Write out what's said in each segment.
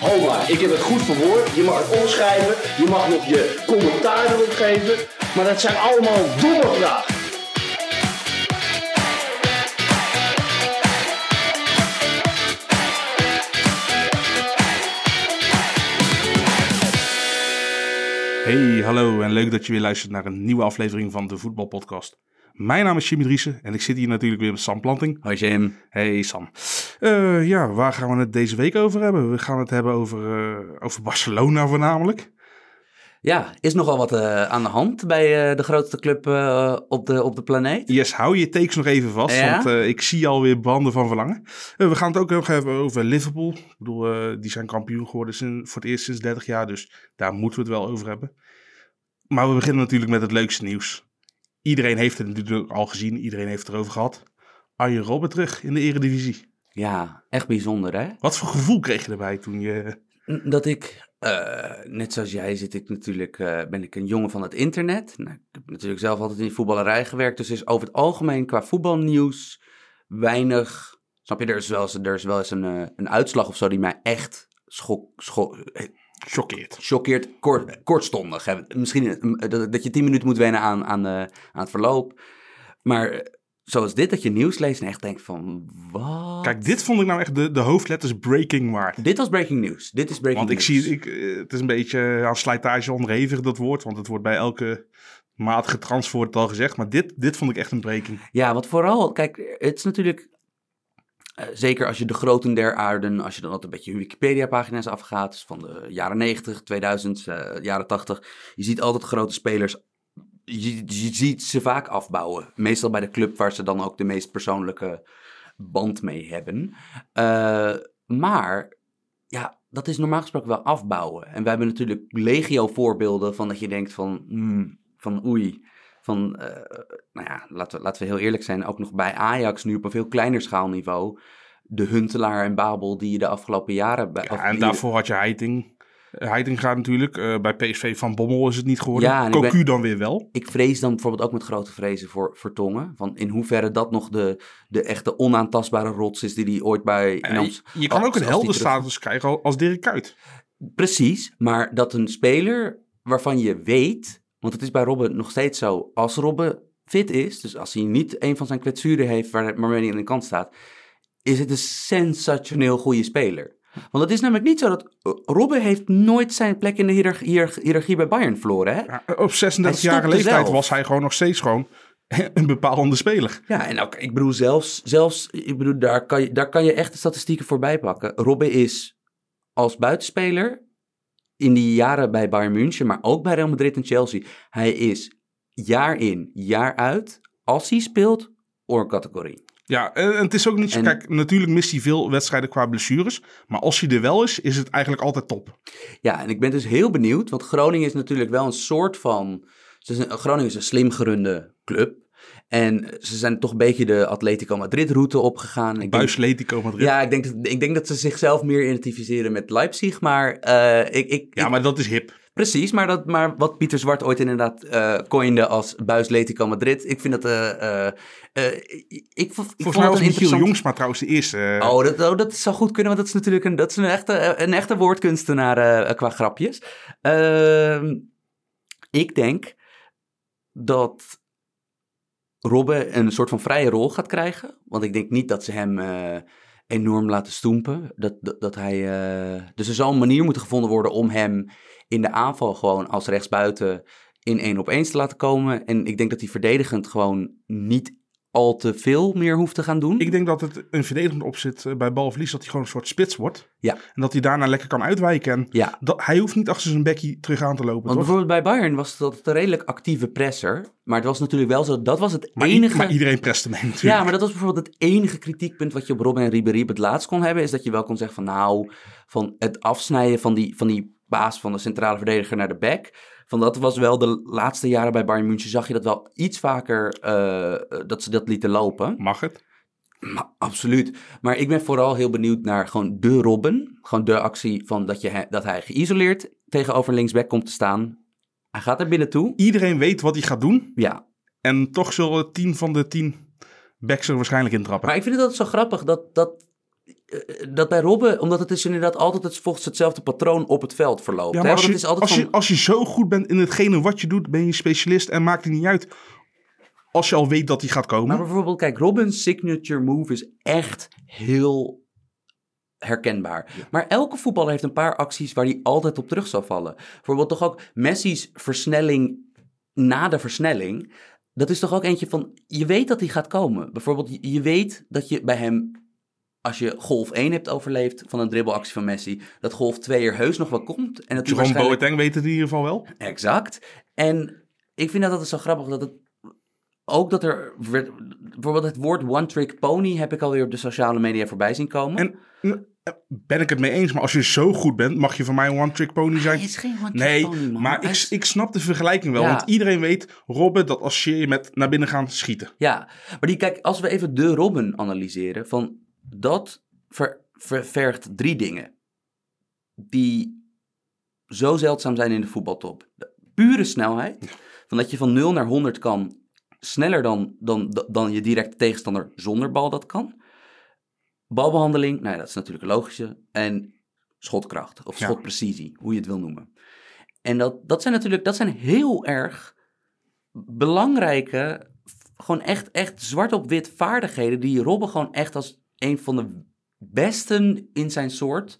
Ho maar, ik heb het goed verwoord. Je mag het opschrijven, je mag nog je commentaar erop geven. Maar dat zijn allemaal domme vragen. Hey, hallo en leuk dat je weer luistert naar een nieuwe aflevering van de Voetbalpodcast. Mijn naam is Jimmy Driessen en ik zit hier natuurlijk weer met Sam Planting. Hoi Jim. Hey Sam. Eh, ja, waar gaan we het deze week over hebben? We gaan het hebben over, eh, over Barcelona voornamelijk. Ja, is nogal wat eh, aan de hand bij de grootste club op, de, op de planeet? Yes, hou je takes nog even vast, Ja? want ik zie alweer branden van verlangen. We gaan het ook nog hebben over Liverpool. Ik bedoel, die zijn kampioen geworden sin- voor het eerst sinds 30 jaar, dus daar moeten we het wel over hebben. Maar we beginnen natuurlijk met het leukste nieuws. Iedereen heeft het natuurlijk al gezien, iedereen heeft het erover gehad. Arjen Robben terug in de eredivisie. Ja, echt bijzonder hè? Wat voor gevoel kreeg je erbij toen je... Dat ik, eh, net zoals jij zit ik natuurlijk, eh, ben ik een jongen van het internet. Nou, ik heb natuurlijk zelf altijd in die voetballerij gewerkt, dus is over het algemeen qua voetbalnieuws weinig... Snap je, er is wel eens, er is wel eens een, eh, een uitslag of zo die mij echt schok, schok, Choqueert. choqueert kort, kortstondig. Hè. Misschien dat, dat je tien minuten moet wennen aan, aan, de, aan het verloop. Maar zoals dit, dat je nieuws leest en echt denkt van, wat? Kijk, dit vond ik nou echt de, de hoofdletters breaking waard. Dit was breaking news. Dit is breaking Want ik news. zie, ik, eh, het is een beetje aan slijtage onderhevig dat woord. Want het wordt bij elke wordt het al gezegd. Maar dit, dit vond ik echt een breking. Ja, wat vooral, kijk, het is natuurlijk, eh, zeker als je de groten der aarden, als je dan altijd een beetje Wikipedia-pagina's afgaat, dus van de jaren 90, 2000, eh, jaren 80, je ziet altijd grote spelers, je, je ziet ze vaak afbouwen. Meestal bij de club waar ze dan ook de meest persoonlijke band mee hebben. Eh, maar, ja, dat is normaal gesproken wel afbouwen. En we hebben natuurlijk legio voorbeelden van dat je denkt van, hmm, van oei, van, eh, nou ja, laten we, laten we heel eerlijk zijn, ook nog bij Ajax nu op een veel kleiner schaalniveau. De Huntelaar en Babel die je de afgelopen jaren... Bij, Ja, en daarvoor had je Heiting. Heiting gaat natuurlijk. eh, bij PSV van Bommel is het niet geworden. Ja, Cocu ben- dan weer wel. Ik vrees dan bijvoorbeeld ook met grote vrezen voor Vertongen. Van in hoeverre dat nog de, de echte onaantastbare rots is die die ooit bij... En in je, kan als- ook een heldenstatus krijgen al- als Dirk Kuyt. Precies, maar dat een speler waarvan je weet, want het is bij Robben nog steeds zo, als Robben fit is, dus als hij niet een van zijn kwetsuren heeft waar, waarmee hij aan de kant staat, is het een sensationeel goede speler. Want het is namelijk niet zo dat uh, Robben heeft nooit zijn plek in de hiërarchie, bij Bayern verloren. Hè? Ja, op 36-jarige stopte leeftijd zelf. was hij gewoon nog steeds gewoon een bepalende speler. Ja, en ook, ik bedoel zelfs, zelfs ik bedoel, daar, kan je, daar kan je echt de statistieken voorbij pakken. Robben is als buitenspeler in die jaren bij Bayern München, maar ook bij Real Madrid en Chelsea. Hij is jaar in, jaar uit, als hij speelt, oorcategorie. Ja, en en het is ook niet zo. En- Kijk, natuurlijk mist hij veel wedstrijden qua blessures. Maar als hij er wel is, is het eigenlijk altijd top. Ja, en ik ben dus heel benieuwd, want Groningen is natuurlijk wel een soort van... Groningen is een slim gerunde club. En ze zijn toch een beetje de Atletico Madrid-route opgegaan. Ik Buis Letico Madrid. Ja, ik denk, dat, ik denk dat ze zichzelf meer identificeren met Leipzig. Maar, eh, ik, ik, Ja, ik- maar dat is hip. Precies. Maar, dat, maar wat Pieter Zwart ooit inderdaad eh coinde als Buis Letico Madrid. Ik vind dat... eh, eh, ik, Volgens mij het was een Michiel interessant... Jongsma trouwens de eerste. Oh dat, oh, dat zou goed kunnen, want dat is natuurlijk een, dat is een, echte, een echte woordkunstenaar qua grapjes. Ehm, ik denk dat Robben een soort van vrije rol gaat krijgen. Want ik denk niet dat ze hem enorm laten stoempen. Dat, dat, dat hij, dus er zal een manier moeten gevonden worden om hem in de aanval gewoon als rechtsbuiten in één op één te laten komen. En ik denk dat hij verdedigend gewoon niet al te veel meer hoeft te gaan doen. Ik denk dat het een verdedigend opzet eh, bij balverlies, dat hij gewoon een soort spits wordt. Ja. En dat hij daarna lekker kan uitwijken. En Ja. dat, hij hoeft niet achter zijn bekkie terug aan te lopen. Want toch? bijvoorbeeld bij Bayern was dat een redelijk actieve presser. Maar het was natuurlijk wel zo, dat was het Maar, enige... maar iedereen preste mee natuurlijk. ja, maar dat was bijvoorbeeld het enige kritiekpunt wat je op Robben en Ribéry het laatst kon hebben. Is dat je wel kon zeggen van nou, van het afsnijden van die, van die paas van de centrale verdediger naar de back. Van dat was wel de laatste jaren bij Bayern München zag je dat wel iets vaker eh, eh, dat ze dat lieten lopen. Mag het? Maar, absoluut. Maar ik ben vooral heel benieuwd naar gewoon de Robben. Gewoon de actie van dat, je, dat hij geïsoleerd tegenover linksback komt te staan. Hij gaat er binnen toe. Iedereen weet wat hij gaat doen. Ja, En toch zullen tien van de tien backs er waarschijnlijk in trappen. maar ik vind het altijd zo grappig dat, dat, dat bij Robben, omdat het is inderdaad altijd het, volgens hetzelfde patroon op het veld verloopt. Ja, maar als je, is altijd als, van, je, als je zo goed bent in hetgene wat je doet, ben je specialist en maakt het niet uit. Als je al weet dat hij gaat komen. Maar bijvoorbeeld, kijk, Robin's signature move is echt heel herkenbaar. Maar elke voetballer heeft een paar acties waar hij altijd op terug zal vallen. Bijvoorbeeld toch ook Messi's versnelling na de versnelling. Dat is toch ook eentje van, je weet dat hij gaat komen. Bijvoorbeeld, je weet dat je bij hem, als je golf 1 hebt overleefd van een dribbelactie van Messi, dat golf 2 er heus nog wel komt. En dat Jerome waarschijnlijk... Boateng weet het in ieder geval wel. Exact. En ik vind dat altijd zo grappig dat het ook dat er werd, bijvoorbeeld het woord one trick pony heb ik alweer op de sociale media voorbij zien komen. En mm, ben ik het mee eens, maar als je zo goed bent, mag je van mij een one-trick pony zijn. Hij is geen one trick Nee, pony, man. maar ik, ik snap de vergelijking wel. Ja. Want iedereen weet, Robben, dat als je met naar binnen gaan schieten. Ja, maar die, kijk, als we even de Robben analyseren, van dat ver- ver- vergt drie dingen die zo zeldzaam zijn in de voetbaltop. De pure snelheid, van dat je van 0 naar 100 kan sneller dan, dan, dan je directe tegenstander zonder bal dat kan. Balbehandeling, nou ja, dat is natuurlijk een logische. En schotkracht of Ja. schotprecisie, hoe je het wil noemen. En dat, dat zijn natuurlijk dat zijn heel erg belangrijke, gewoon echt, echt zwart op wit vaardigheden die Robben gewoon echt als een van de besten in zijn soort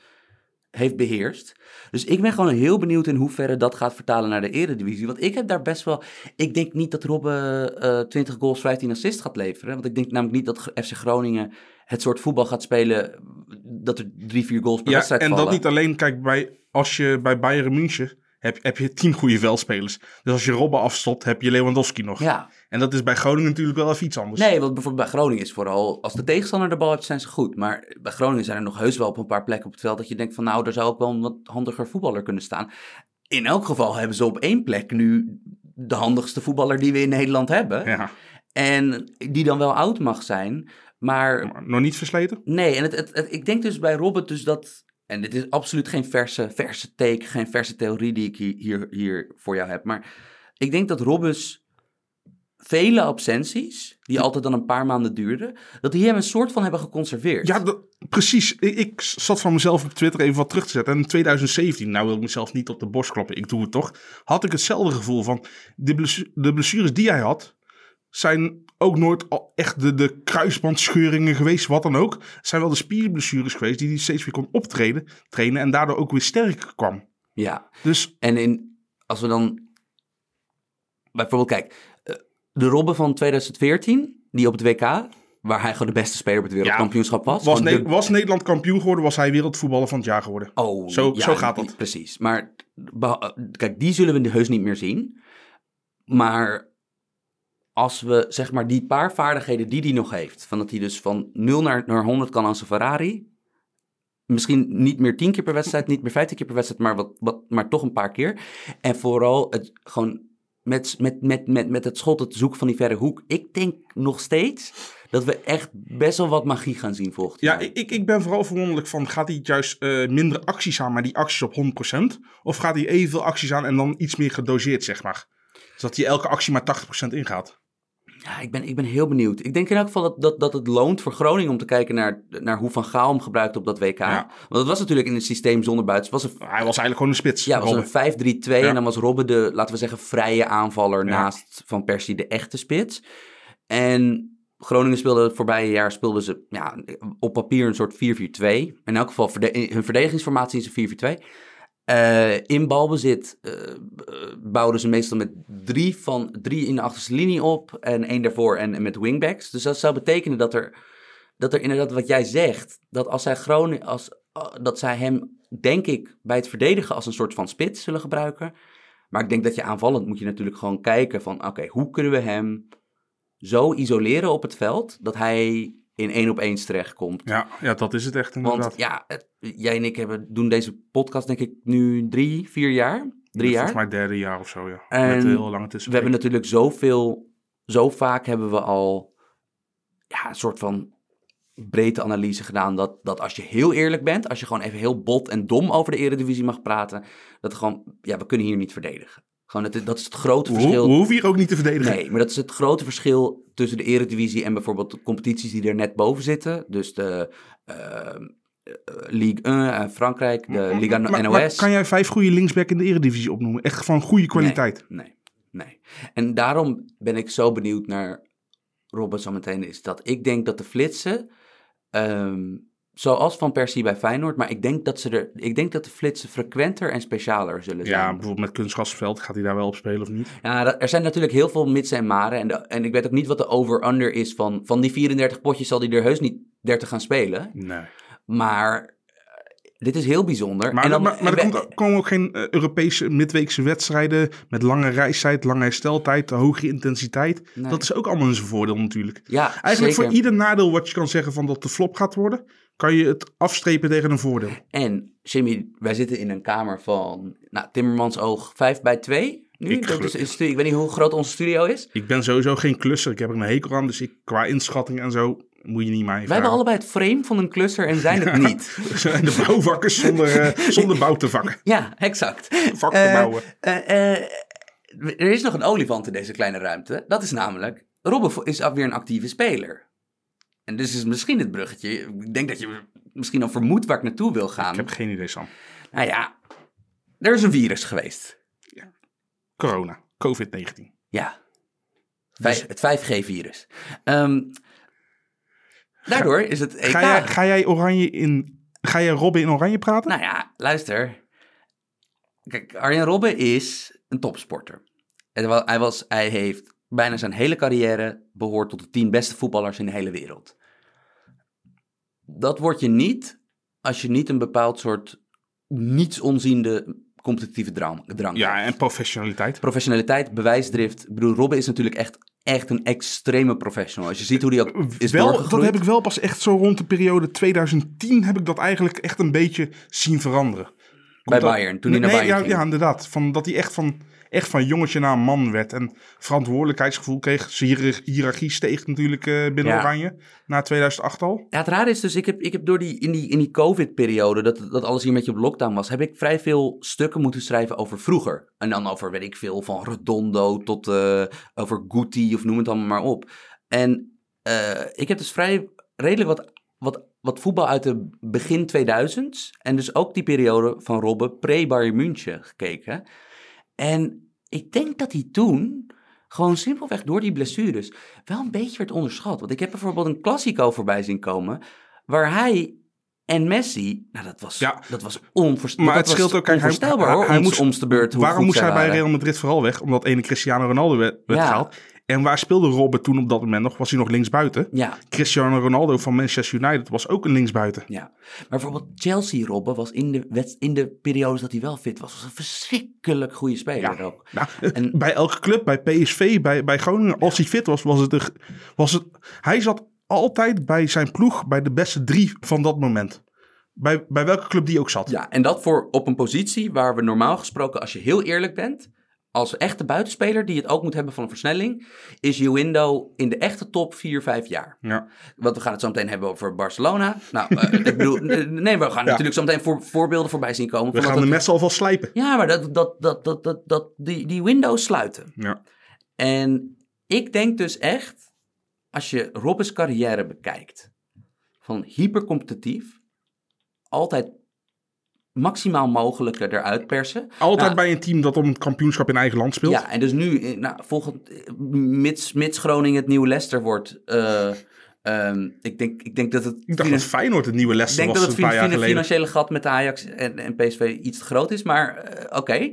heeft beheerst. Dus ik ben gewoon heel benieuwd in hoeverre dat gaat vertalen naar de eredivisie. Want ik heb daar best wel... Ik denk niet dat Robben eh 20 goals, 15 assists gaat leveren. Want ik denk namelijk niet dat FC Groningen het soort voetbal gaat spelen... dat er drie, vier goals per Ja, wedstrijd en vallen. dat niet alleen, kijk, bij, als je bij Bayern München heb, heb je tien goede veldspelers. Dus als je Robben afstopt, heb je Lewandowski nog. Ja, En dat is bij Groningen natuurlijk wel even iets anders. nee, want bijvoorbeeld bij Groningen is vooral... als de tegenstander de bal heeft, zijn ze goed. Maar bij Groningen zijn er nog heus wel op een paar plekken op het veld... dat je denkt van nou, daar zou ook wel een wat handiger voetballer kunnen staan. In elk geval hebben ze op één plek nu de handigste voetballer die we in Nederland hebben. Ja, En die dan wel oud mag zijn. Maar maar nog niet versleten. nee, en het, het, het- ik denk dus bij Robert dus dat... En dit is absoluut geen verse, verse take, geen verse theorie die ik hier, hier, hier voor jou heb. Maar ik denk dat Robbens vele absenties, die altijd dan een paar maanden duurden... dat die hem een soort van hebben geconserveerd. Ja, dat- precies. Ik, ik zat van mezelf op Twitter even wat terug te zetten. En in 2017, nou wil ik mezelf niet op de borst kloppen, ik doe het toch. Had ik hetzelfde gevoel van, de blessures die hij had, zijn ook nooit al echt de, de kruisbandscheuringen geweest, wat dan ook. Het zijn wel de spierblessures geweest die hij steeds weer kon optreden, trainen en daardoor ook weer sterker kwam. ja. Dus En in, als we dan bijvoorbeeld, kijk, eh, de Robben van 2014, die op het WK, waar hij gewoon de beste speler op het wereldkampioenschap was. was, gewoon Ne- de- was Nederland kampioen geworden, was hij wereldvoetballer van het jaar geworden. Oh, Zo- ja, zo gaat dat. Precies. Maar kijk, die zullen we heus niet meer zien. Maar als we zeg maar die paar vaardigheden die hij nog heeft, van dat hij dus van 0 naar, naar 100 kan als een Ferrari. Misschien niet meer 10 keer per wedstrijd, niet meer 15 keer per wedstrijd, maar, wat, wat, maar toch een paar keer. En vooral het gewoon met, met, met, met, met het schot, het zoeken van die verre hoek. Ik denk nog steeds dat we echt best wel wat magie gaan zien volgend Ja, jaar. ik, ik- ik ben vooral verwonderlijk van, gaat hij juist eh, minder acties aan, maar die acties op 100%? Of gaat hij evenveel acties aan en dan iets meer gedoseerd, zeg maar? Zodat hij elke actie maar 80% ingaat. Ja, ik ben, ik ben heel benieuwd. Ik denk in elk geval dat, dat, dat het loont voor Groningen om te kijken naar, naar hoe Van Gaal hem gebruikt op dat WK. Ja. Want het was natuurlijk in het systeem zonder buiten. Het was een, Hij was eigenlijk gewoon een spits. ja, het was Robben. een 5-3-2 Ja. en dan was Robben de, laten we zeggen, vrije aanvaller Ja. naast Van Persie de echte spits. En Groningen speelde het voorbije jaar speelden ze ja, op papier een soort 4-4-2. In elk geval verde- hun verdedigingsformatie is een 4-4-2. Eh, in balbezit eh, bouwden ze meestal met drie, van, drie in de achterste linie op en één daarvoor en, en met wingbacks. Dus dat zou betekenen dat er, dat er inderdaad wat jij zegt, dat als zij Groningen, als, eh, dat zij hem, denk ik, bij het verdedigen als een soort van spits zullen gebruiken. Maar ik denk dat je aanvallend moet je natuurlijk gewoon kijken van, oké, hoe kunnen we hem zo isoleren op het veld dat hij in één op eens terechtkomt. Ja, ja, dat is het echt inderdaad. Want ja, het- jij en ik hebben, doen deze podcast denk ik nu drie, vier jaar. Drie jaar. Volgens mij derde jaar of zo, ja. En Met heel lange tussen. We hebben natuurlijk zoveel, zo vaak hebben we al ja, een soort van breedte analyse gedaan. Dat, dat als je heel eerlijk bent, als je gewoon even heel bot en dom over de Eredivisie mag praten, dat gewoon, ja, we kunnen hier niet verdedigen. Gewoon, dat, dat is het grote we, verschil. we hoeven hier ook niet te verdedigen. Nee, maar dat is het grote verschil tussen de Eredivisie en bijvoorbeeld de competities die er net boven zitten. Dus de eh, eh, Ligue 1 en Frankrijk, de Liga Maar- NOS. maar kan jij vijf goede linksback in de Eredivisie opnoemen? Echt van goede kwaliteit. Nee, nee. En daarom ben ik zo benieuwd naar Robert zometeen. Is dat ik denk dat de flitsen, ehm, zoals Van Persie bij Feyenoord, maar ik denk dat ze er, ik denk dat de flitsen frequenter en specialer zullen zijn. Ja, bijvoorbeeld met kunstgrasveld. Gaat hij daar wel op spelen of niet? Ja, er zijn natuurlijk heel veel mitsen en maren. En, de- en ik weet ook niet wat de over-under is van, van die 34 potjes zal hij er heus niet 30 gaan spelen. Nee. Maar eh, dit is heel bijzonder. Maar, en dan, maar, maar er komt, komen ook geen eh, Europese midweekse wedstrijden met lange reistijd, lange hersteltijd, hoge intensiteit. Nee. Dat is ook allemaal zijn voordeel natuurlijk. ja, Eigenlijk zeker. voor ieder nadeel wat je kan zeggen van dat de flop gaat worden, kan je het afstrepen tegen een voordeel. En Jimmy, wij zitten in een kamer van nou, Timmermans oog 5 bij 2. Nu, Ik dat is, ik weet niet hoe groot onze studio is. Ik ben sowieso geen klusser, ik heb er een hekel aan, dus ik, qua inschatting en zo moet je niet mij Wij hebben allebei het frame van een klusser en zijn het niet. We zijn de bouwvakkers zonder, eh, zonder bouw te vakken. Ja, exact. Vak te Eh, bouwen. eh, er is nog een olifant in deze kleine ruimte. Dat is namelijk, Robben is weer een actieve speler. En dus is misschien het bruggetje. Ik denk dat je misschien al vermoedt waar ik naartoe wil gaan. Ik heb geen idee, Sam. Nou ja, er is een virus geweest. Corona, COVID-19. Ja. Vijf- het 5G-virus. Ehm, daardoor is het EK... Ga jij, ga jij oranje in... Ga jij Robin in oranje praten? Nou ja, luister. Kijk, Arjen Robben is een topsporter. Hij, was, hij heeft bijna zijn hele carrière behoord tot de tien beste voetballers in de hele wereld. Dat word je niet als je niet een bepaald soort niets onziende competitieve drang, drang ja, hebt. en professionaliteit. Professionaliteit, bewijsdrift. Ik bedoel, Robben is natuurlijk echt, echt een extreme professional. Als je ziet hoe die ook is wel, dat heb ik wel pas echt zo rond de periode 2010 heb ik dat eigenlijk echt een beetje zien veranderen. Bij Komt Bayern, toen hij naar Bayern ja, ging. ja, inderdaad. Van, dat hij echt van, echt van jongetje naar man werd. En verantwoordelijkheidsgevoel kreeg. Zijn hiërarchie steeg natuurlijk eh, binnen Ja. Oranje. Na 2008 al. Ja, het rare is dus, ik heb, ik heb door die, in die, in die COVID-periode, dat, dat alles hier een beetje op lockdown was, heb ik vrij veel stukken moeten schrijven over vroeger. En dan over, weet ik veel, van Redondo tot eh, over Guti of noem het allemaal maar op. En eh, ik heb dus vrij redelijk wat, wat, wat voetbal uit de begin 2000s en dus ook die periode van Robben pre-Bayern München gekeken. En ik denk dat hij toen gewoon simpelweg door die blessures wel een beetje werd onderschat. Want ik heb bijvoorbeeld een Classico voorbij zien komen, waar hij en Messi, nou dat was, Ja. dat was onvoorst- Maar het scheelt ook. kijk, onvoorstelbaar hij- hoor, hij moest- ons de beurt. Waarom moest hij bij. Real Madrid vooral weg? Omdat ene Cristiano Ronaldo werd, werd Ja. gehaald. En waar speelde Robben toen op dat moment nog? Was hij nog linksbuiten? Ja, Cristiano Ronaldo van Manchester United was ook een linksbuiten. ja. Maar bijvoorbeeld Chelsea Robben was in de, wet- in de periodes dat hij wel fit was, was een verschrikkelijk goede speler Ja. ook. Nou, eh, En- bij elke club, bij PSV, bij, bij Groningen, als hij fit was, was het, de, was het... Hij zat altijd bij zijn ploeg bij de beste drie van dat moment. Bij, bij welke club die ook zat. Ja, en dat voor op een positie waar we normaal gesproken, als je heel eerlijk bent, als echte buitenspeler die het ook moet hebben van een versnelling, is je window in de echte top 4, 5 jaar. Ja. Want we gaan het zo meteen hebben over Barcelona. Nou, eh, ik bedoel, eh, nee, we gaan natuurlijk zo meteen voor, voorbeelden voorbij zien komen. We gaan dat de messen alvast slijpen. Ja, maar dat, dat, dat, dat, dat, dat, die, die windows sluiten. Ja. En ik denk dus echt, als je Robben's carrière bekijkt, van hypercompetitief, altijd maximaal mogelijke eruit persen. Altijd Ja. bij een team dat om het kampioenschap in eigen land speelt. Ja, en dus nu, eh, nou, volgend, eh, mits, mits Groningen het nieuwe Leicester wordt, eh, ehm, ik, denk, ik denk dat het... Ik dacht dat Feyenoord het nieuwe Ik Leicester denk was dat het paar jaar fin- geleden. financiële gat met de Ajax en, en PSV iets te groot is, maar oké.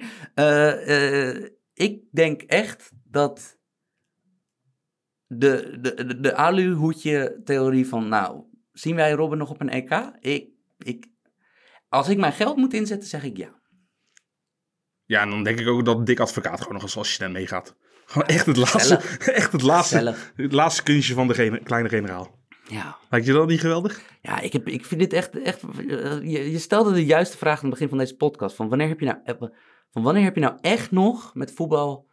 Ik denk echt dat de, de, de, de aluhoedje-theorie van, nou, zien wij Robben nog op een EK? Ik, ik, als ik mijn geld moet inzetten, zeg ik ja. Ja, en dan denk ik ook dat Dick Advocaat gewoon nog als assistent meegaat. Gewoon echt het laatste, echt het laatste, het laatste kunstje van de gene- kleine generaal. Ja. Lijkt je dat niet geweldig? Ja, ik, heb, ik vind dit echt... echt je, je stelde de juiste vraag aan het begin van deze podcast. Van wanneer heb je nou, eh, van wanneer heb je nou echt nog met voetbal...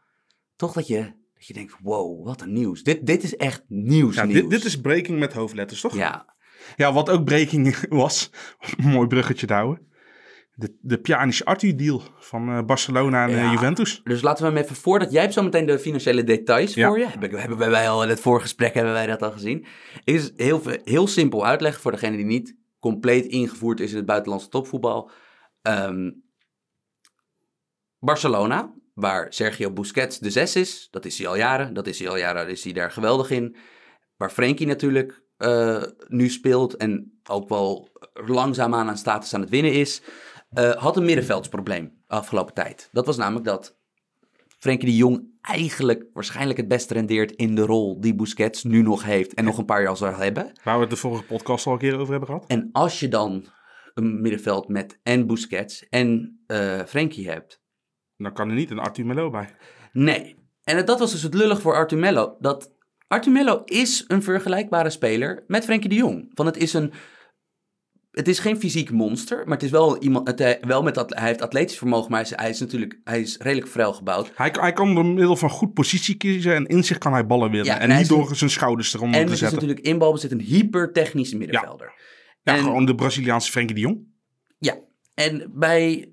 toch dat je, dat je denkt, wow, wat een nieuws. Dit, dit is echt nieuws, Ja, nieuws. dit, dit is breaking met hoofdletters, toch? Ja, Ja, wat ook breaking was, mooi bruggetje te houden. De, de Pjanic Arthur deal van eh, Barcelona en eh, Ja. Juventus. dus laten we hem even, voordat jij hebt zo meteen de financiële details Ja. voor je. Hebben, hebben wij al in het voorgesprek hebben wij dat al gezien. Is heel, heel simpel uitleggen voor degene die niet compleet ingevoerd is in het buitenlandse topvoetbal. Ehm, Barcelona, waar Sergio Busquets de zes is, dat is hij al jaren. Dat is hij al jaren, is hij daar geweldig in. Waar Frenkie natuurlijk eh, nu speelt en ook wel langzaamaan aan status aan het winnen is, eh, had een middenveldsprobleem de afgelopen tijd. Dat was namelijk dat Frenkie de Jong eigenlijk waarschijnlijk het best rendeert in de rol die Busquets nu nog heeft en nog een paar jaar zal hebben. Waar we het de vorige podcast al een keer over hebben gehad. En als je dan een middenveld met en Busquets en eh Frenkie hebt, Dan kan er niet een Arthur Melo bij. Nee. En dat was dus het lullig voor Arthur Mello. Dat Arthur Mello is een vergelijkbare speler met Frenkie de Jong. Van het is een... Het is geen fysiek monster, maar het is wel iemand... Het, hij- wel met, hij heeft atletisch vermogen, maar hij is, hij is natuurlijk... Hij is redelijk vrij gebouwd. Hij, hij kan door middel van goed positie kiezen en in zich kan hij ballen winnen. Ja, en en niet is- door zijn schouders eronder En te het is zetten. natuurlijk in balbezit een hypertechnische middenvelder. Ja, en- gewoon de Braziliaanse Frenkie de Jong. Ja, en bij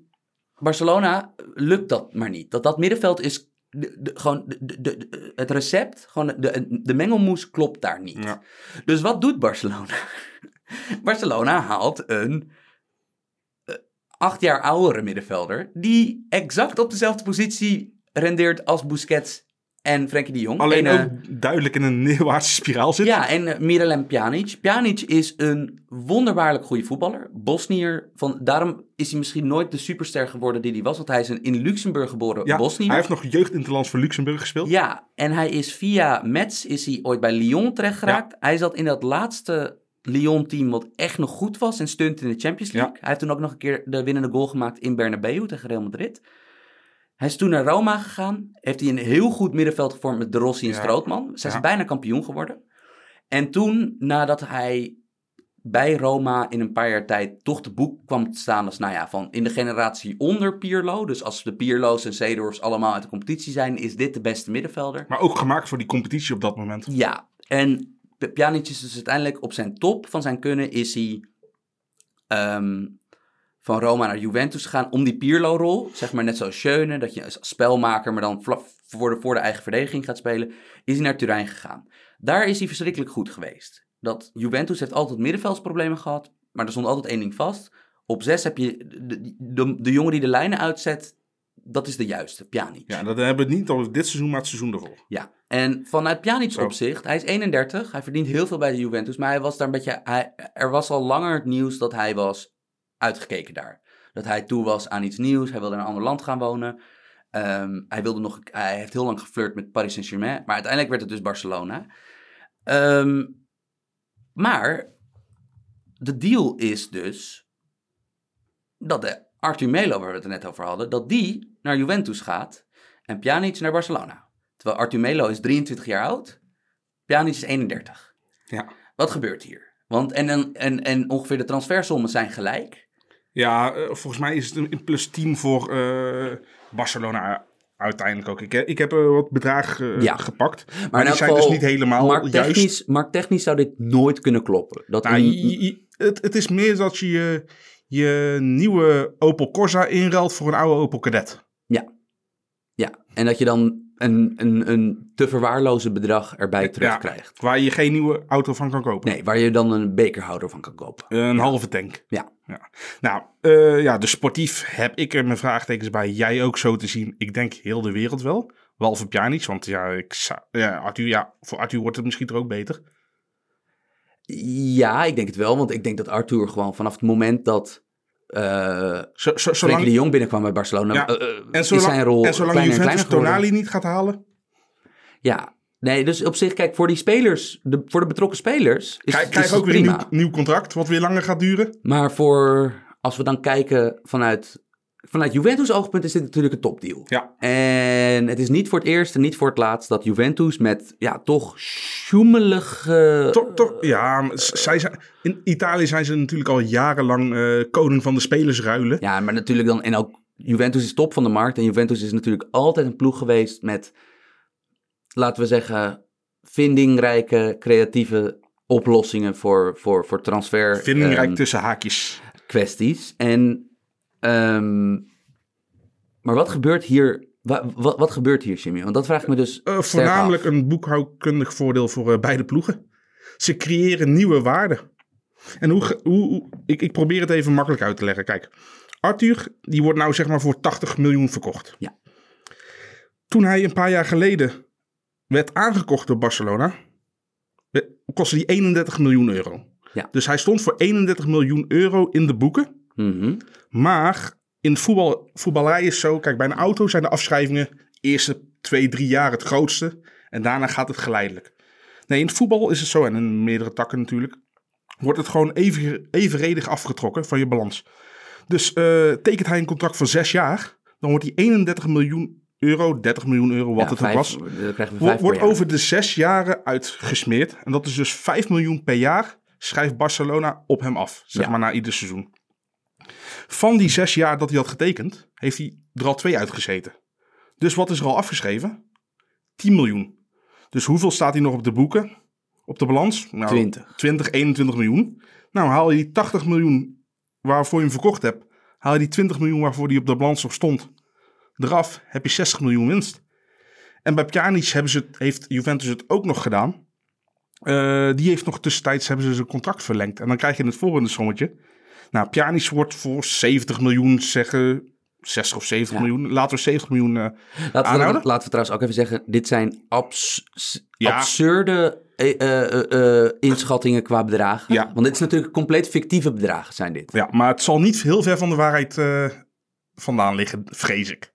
Barcelona lukt dat maar niet. Dat, dat middenveld is de, de- gewoon de, het recept, gewoon de, de mengelmoes klopt daar niet. Ja. Dus wat doet Barcelona? Barcelona haalt een eh, acht jaar oudere middenvelder die exact op dezelfde positie rendeert als Busquets en Frenkie de Jong. Alleen En, eh, ook duidelijk in een neerwaartse spiraal zit. ja, en uh, Miralem Pjanic. Pjanic is een wonderbaarlijk goede voetballer. Bosnier. Van, daarom is hij misschien nooit de superster geworden die hij was. Want hij is een in Luxemburg geboren Ja, Bosnier. hij heeft nog jeugdinterlands voor Luxemburg gespeeld. Ja, en hij is via Metz is hij ooit bij Lyon terecht geraakt. Hij zat in dat laatste Lyon-team wat echt nog goed was en stunt in de Champions League. Ja. Hij heeft toen ook nog een keer de winnende goal gemaakt in Bernabeu tegen Real Madrid. Hij is toen naar Roma gegaan. Heeft hij een heel goed middenveld gevormd met De Rossi en Ja. Strootman. Ze zijn Ja. bijna kampioen geworden. En toen, nadat hij bij Roma in een paar jaar tijd toch de boek kwam te staan als, nou ja, van in de generatie onder Pirlo. Dus als de Pirlo's en Seedorfs allemaal uit de competitie zijn, is dit de beste middenvelder. Maar ook gemaakt voor die competitie op dat moment. Ja, en Pjanic is dus uiteindelijk op zijn top van zijn kunnen is hij ehm, van Roma naar Juventus gegaan om die Pirlo-rol, zeg maar net zoals Schöne, dat je als spelmaker, maar dan voor de, voor de eigen verdediging gaat spelen, is hij naar Turijn gegaan. Daar is hij verschrikkelijk goed geweest. Dat Juventus heeft altijd middenveldsproblemen gehad, maar er stond altijd één ding vast. Op zes heb je de, de, de jongen die de lijnen uitzet, dat is de juiste, Pjanic. Ja, dat hebben we niet over dit seizoen, maar het seizoen ervoor. Ja, en vanuit Pjanic Zo. opzicht, hij is 31, hij verdient heel veel bij de Juventus, maar hij was daar een beetje, hij, er was al langer het nieuws dat hij was uitgekeken daar. Dat hij toe was aan iets nieuws, hij wilde naar een ander land gaan wonen. Ehm, hij, wilde nog, hij heeft heel lang geflirt met Paris Saint-Germain, maar uiteindelijk werd het dus Barcelona. Ehm, maar de deal is dus dat de Arthur Melo, waar we het er net over hadden, dat die naar Juventus gaat en Pjanic naar Barcelona. Terwijl Arthur Melo is 23 jaar oud, Pjanic is 31. Ja. Wat gebeurt hier? Want en, en, en, en ongeveer de transfersommen zijn gelijk. Ja, eh, volgens mij is het een plus 10 voor eh, Barcelona uiteindelijk ook. Ik, ik heb eh, wat bedragen Ja. gepakt. Maar, in die zijn dus niet helemaal juist. markttechnisch, markttechnisch zou dit nooit kunnen kloppen. Dat Nou, een- je- je- het, het is meer dat je je, nieuwe Opel Corsa inruilt voor een oude Opel Kadett. ja, en dat je dan een, een, een te verwaarlozen bedrag erbij Ja. terugkrijgt. Waar je geen nieuwe auto van kan kopen. Nee, waar je dan een bekerhouder van kan kopen. Een halve tank. Ja. Ja. Nou, eh, ja, de sportief heb ik er mijn vraagtekens bij. Jij ook zo te zien. Ik denk heel de wereld wel. Behalve Pjanic, want ja, ik zou, ja, Arthur, ja, voor Arthur wordt het misschien er ook beter. Ja, ik denk het wel, want ik denk dat Arthur gewoon vanaf het moment dat eh Zo, zo, Frenkie zolang, de Jong binnenkwam bij Barcelona, Ja, eh, en is zijn rol en zolang Juventus. Tonali niet gaat halen, Ja, nee, dus op zich, kijk, voor die spelers, de, voor de betrokken spelers, is, krijg, is krijg ook weer een nieuw, nieuw contract, wat weer langer gaat duren. Maar voor, als we dan kijken vanuit vanuit Juventus oogpunt is dit natuurlijk een topdeal. Ja. En het is niet voor het eerst en niet voor het laatst dat Juventus met ja, toch sjoemelige... Toch, toch, ja, zij zijn, in Italië zijn ze natuurlijk al jarenlang eh, koning van de spelersruilen. Ja, maar natuurlijk dan... En ook Juventus is top van de markt. En Juventus is natuurlijk altijd een ploeg geweest met, laten we zeggen, vindingrijke, creatieve oplossingen voor, voor, voor transfer. Vindingrijk ehm, tussen haakjes. kwesties. En, ehm, maar wat gebeurt hier? Wa- wat, wat gebeurt hier, Jimmy? Want dat vraag ik me dus. Eh, voornamelijk af. een boekhoudkundig voordeel voor eh, beide ploegen. Ze creëren nieuwe waarden. En hoe, hoe- ik, ik probeer het even makkelijk uit te leggen. Kijk, Arthur, die wordt nou zeg maar voor 80 miljoen verkocht. Ja. Toen hij een paar jaar geleden werd aangekocht door Barcelona, kostte die 31 miljoen euro. Ja. Dus hij stond voor 31 miljoen euro in de boeken. Mhm. Maar in het voetbal, voetballerij is zo, kijk, bij een auto zijn de afschrijvingen eerste twee, drie jaar het grootste. En daarna gaat het geleidelijk. Nee, in het voetbal is het zo, en in meerdere takken natuurlijk, wordt het gewoon even, evenredig afgetrokken van je balans. Dus eh, tekent hij een contract voor zes jaar, dan wordt die 31 miljoen euro, 30 miljoen euro, wat Ja, het vijf- ook was, wordt, over de zes jaren uitgesmeerd. En dat is dus 5 miljoen per jaar schrijft Barcelona op hem af. Zeg Ja. maar na ieder seizoen. Van die zes jaar dat hij had getekend, heeft hij er al twee uitgezeten. Dus wat is er al afgeschreven? 10 miljoen. Dus hoeveel staat hij nog op de boeken? Op de balans? Nou, 20. 20, 21 miljoen. Nou, haal je die 80 miljoen waarvoor je hem verkocht hebt, haal je die 20 miljoen waarvoor hij op de balans nog stond, eraf, heb je 60 miljoen winst. En bij Pjanic hebben ze het, heeft Juventus het ook nog gedaan. Eh, die heeft nog tussentijds hebben ze zijn contract verlengd. En dan krijg je het volgende sommetje. Nou, Pjanic wordt voor 70 miljoen, zeggen 60 of 70 Ja. miljoen. Laten we 70 miljoen eh, Laten we, aanhouden? laten we trouwens ook even zeggen: dit zijn abs- Ja. absurde eh, inschattingen qua bedragen. Ja. Want dit is natuurlijk compleet fictieve bedragen, zijn dit. Ja, maar het zal niet heel ver van de waarheid vandaan liggen, vrees ik.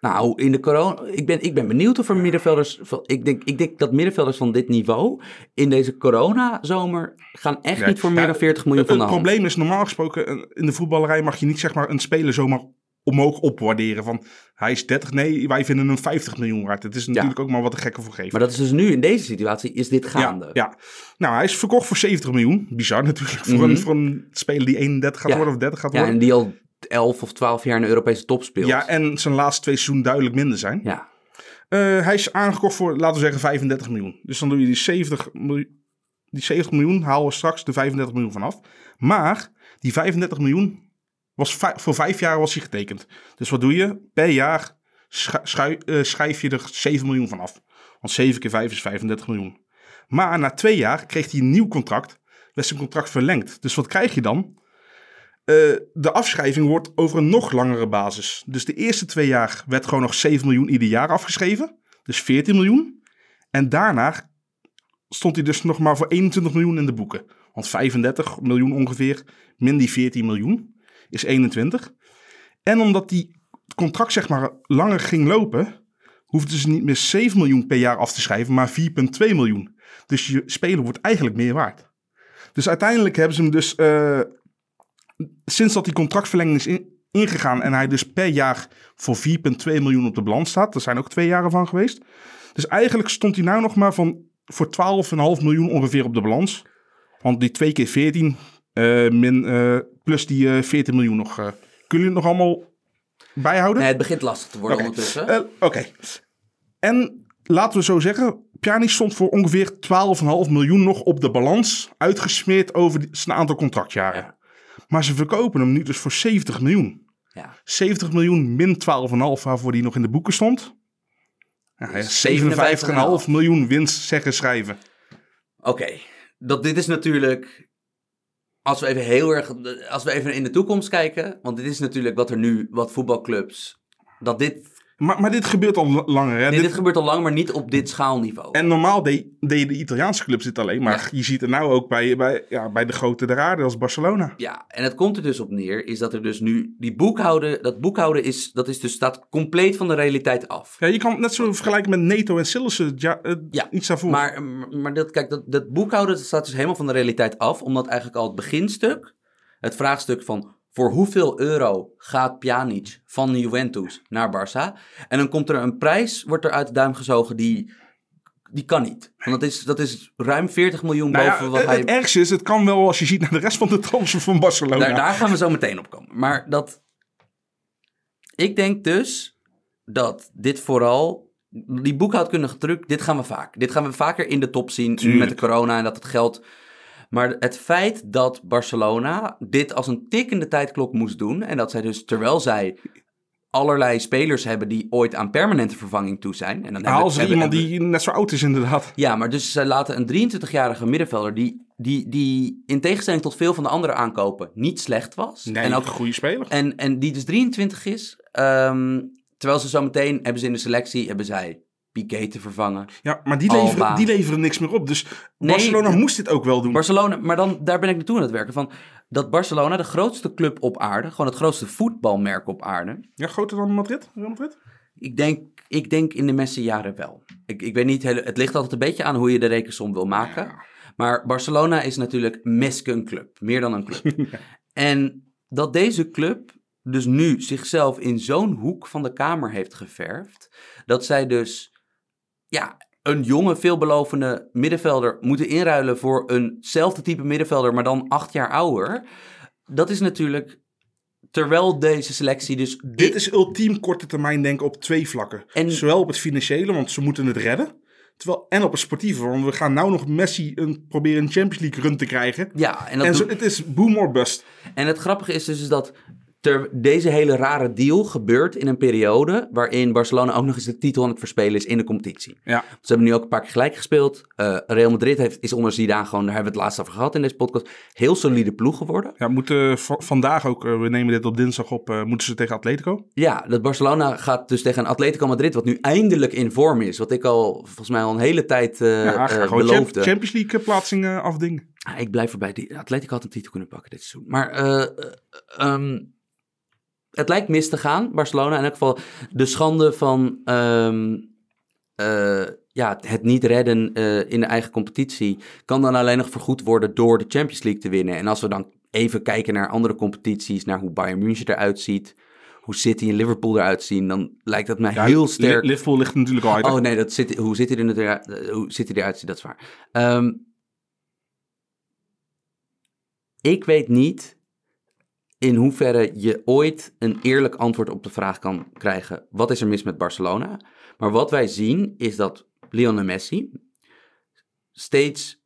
Nou, in de corona. Ik ben, ik ben benieuwd of er middenvelders. Ik denk, ik denk dat middenvelders van dit niveau. in deze coronazomer. gaan echt Ja, niet voor meer ja, dan 40 miljoen Het, van de het probleem is normaal gesproken, in de voetballerij mag je niet zeg maar een speler zomaar omhoog opwaarderen. Van hij is 30, nee, wij vinden hem 50 miljoen waard. Het is natuurlijk ook maar wat de gekken voor geven. Maar dat is dus nu in deze situatie. is dit gaande. Ja, ja. Nou, hij is verkocht voor 70 miljoen. Bizar natuurlijk. Voor, een, voor een speler die 31 gaat Mhm. Ja. worden of 30 gaat Ja, worden. en die al 11 of 12 jaar in de Europese top speelt. Ja, en zijn laatste twee seizoenen duidelijk minder zijn. Ja. Eh, hij is aangekocht voor, laten we zeggen, 35 miljoen. Dus dan doe je die 70 miljoen. Die 70 miljoen halen we straks de 35 miljoen vanaf. Maar die 35 miljoen was voor vijf jaar was hij getekend. Dus wat doe je? Per jaar eh, schrijf je er 7 miljoen van af. Want 7 keer 5 is 35 miljoen. Maar na twee jaar kreeg hij een nieuw contract. Werd zijn contract verlengd. Dus wat krijg je dan? Eh, de afschrijving wordt over een nog langere basis. Dus de eerste twee jaar werd gewoon nog 7 miljoen ieder jaar afgeschreven. Dus 14 miljoen. En daarna stond hij dus nog maar voor 21 miljoen in de boeken. Want 35 miljoen ongeveer, min die 14 miljoen, is 21. En omdat die contract zeg maar langer ging lopen, hoefden ze niet meer 7 miljoen per jaar af te schrijven, maar 4,2 miljoen. Dus je speler wordt eigenlijk meer waard. Dus uiteindelijk hebben ze hem dus, eh, sinds dat die contractverlenging is in- ingegaan en hij dus per jaar voor 4,2 miljoen op de balans staat, er zijn ook twee jaren van geweest. Dus eigenlijk stond hij nou nog maar van voor 12,5 miljoen ongeveer op de balans. Want die twee keer 14 eh, min, eh, plus die eh 14 miljoen nog. eh, kunnen jullie het nog allemaal bijhouden? Nee, het begint lastig te worden ondertussen. Eh, Oké. En laten we zo zeggen, Pjanic stond voor ongeveer 12,5 miljoen nog op de balans, uitgesmeerd over zijn aantal contractjaren. Ja. Maar ze verkopen hem nu dus voor 70 miljoen. ja. 70 miljoen min 12,5 waarvoor die nog in de boeken stond. Ja, ja, 57,5 57,5 miljoen winst zeggen schrijven. Oké, dat dit is natuurlijk. Als we even heel erg. Als we even in de toekomst kijken. Want dit is natuurlijk wat er nu. Wat voetbalclubs. Dat dit. Maar, maar dit gebeurt al langer. Hè? Nee, Dit- dit gebeurt al lang, maar niet op dit schaalniveau. En normaal deed- deden de Italiaanse clubs dit alleen. Maar je ziet het nou ook bij, bij, ja, bij de grote der aarde als Barcelona. Ja, en het komt er dus op neer. Is dat er dus nu. Die boekhouden. Dat boekhouden is. Dat is dus staat compleet van de realiteit af. Ja, je kan het net zo vergelijken met Neto en Sillissen. Ja, eh, Ja, iets daarvoor. Maar, maar dat, kijk, dat, dat boekhouden staat dus helemaal van de realiteit af. Omdat eigenlijk al het beginstuk. Het vraagstuk van voor hoeveel euro gaat Pjanic van Juventus naar Barça? En dan komt er een prijs, wordt er uit de duim gezogen, die, die kan niet. Want dat is, dat is ruim 40 miljoen Nou ja, boven wat het, hij... het ergste is, het kan wel als je ziet naar de rest van de transfer van Barcelona. Daar, daar gaan we zo meteen op komen. Maar dat. Ik denk dus dat dit vooral. Die boekhoudkundige truc, dit gaan we vaak. Dit gaan we vaker in de top zien Tuurlijk. met de corona en dat het geld. Maar het feit dat Barcelona dit als een tikkende tijdklok moest doen. En dat zij dus, terwijl zij allerlei spelers hebben die ooit aan permanente vervanging toe zijn. En dan Haal ze hebben- iemand die net zo oud is inderdaad. ja, maar dus zij laten een 23-jarige middenvelder die, die, die in tegenstelling tot veel van de andere aankopen niet slecht was. Nee, en, ook, een goede speler. en, en die dus 23 is. ehm, terwijl ze zo meteen hebben ze in de selectie hebben zij Piqué te vervangen. Ja, maar die leveren, Alba. die leveren niks meer op. Dus Nee, Barcelona moest dit ook wel doen. Barcelona, maar dan, daar ben ik naartoe aan het werken. Van dat Barcelona, de grootste club op aarde, gewoon het grootste voetbalmerk op aarde. Ja, groter dan Madrid? Real Madrid? Ik denk, ik denk in de Messi-jaren wel. Ik, ik weet niet, het ligt altijd een beetje aan hoe je de rekensom wil maken. Maar Barcelona is natuurlijk meske een club, meer dan een club. En dat deze club dus nu zichzelf in zo'n hoek van de kamer heeft geverfd, dat zij dus ja, een jonge, veelbelovende middenvelder moeten inruilen voor eenzelfde type middenvelder, maar dan acht jaar ouder. Dat is natuurlijk, terwijl deze selectie dus... Dit is ultiem korte termijn denken op twee vlakken. En- Zowel op het financiële, want ze moeten het redden. Terwijl, en op het sportieve, want we gaan nou nog Messi een, proberen een Champions League run te krijgen. Ja, en, dat En doet- het is boom or bust. En het grappige is dus dat ter, deze hele rare deal gebeurt in een periode waarin Barcelona ook nog eens de titel aan het verspelen is in de competitie. Ja. Ze hebben nu ook een paar keer gelijk gespeeld. Eh, Real Madrid heeft, is onder Zidane gewoon, daar hebben we het laatst over gehad in deze podcast, heel solide ploeg geworden. Ja, moeten va- vandaag ook, eh, we nemen dit op dinsdag op, eh, moeten ze tegen Atletico. Ja, dat Barcelona gaat dus tegen een Atletico Madrid, wat nu eindelijk in vorm is. Wat ik al volgens mij al een hele tijd ja, beloofde. Champions League plaatsing eh, afdingen. Ah, ik blijf erbij. Die Atletico had een titel kunnen pakken dit seizoen. Maar eh, eh, ehm, het lijkt mis te gaan, Barcelona. In elk geval de schande van ehm, eh, ja, het niet redden eh, in de eigen competitie... kan dan alleen nog vergoed worden door de Champions League te winnen. En als we dan even kijken naar andere competities... naar hoe Bayern München eruit ziet... hoe City en Liverpool eruit zien... dan lijkt dat mij Ja, heel sterk... Liverpool ligt natuurlijk al uit. Oh nee, dat zit, hoe zit hij er, eruit- hoe zit hij eruit ziet, dat is waar. Ehm, ik weet niet in hoeverre je ooit een eerlijk antwoord op de vraag kan krijgen: wat is er mis met Barcelona? Maar wat wij zien is dat Lionel Messi steeds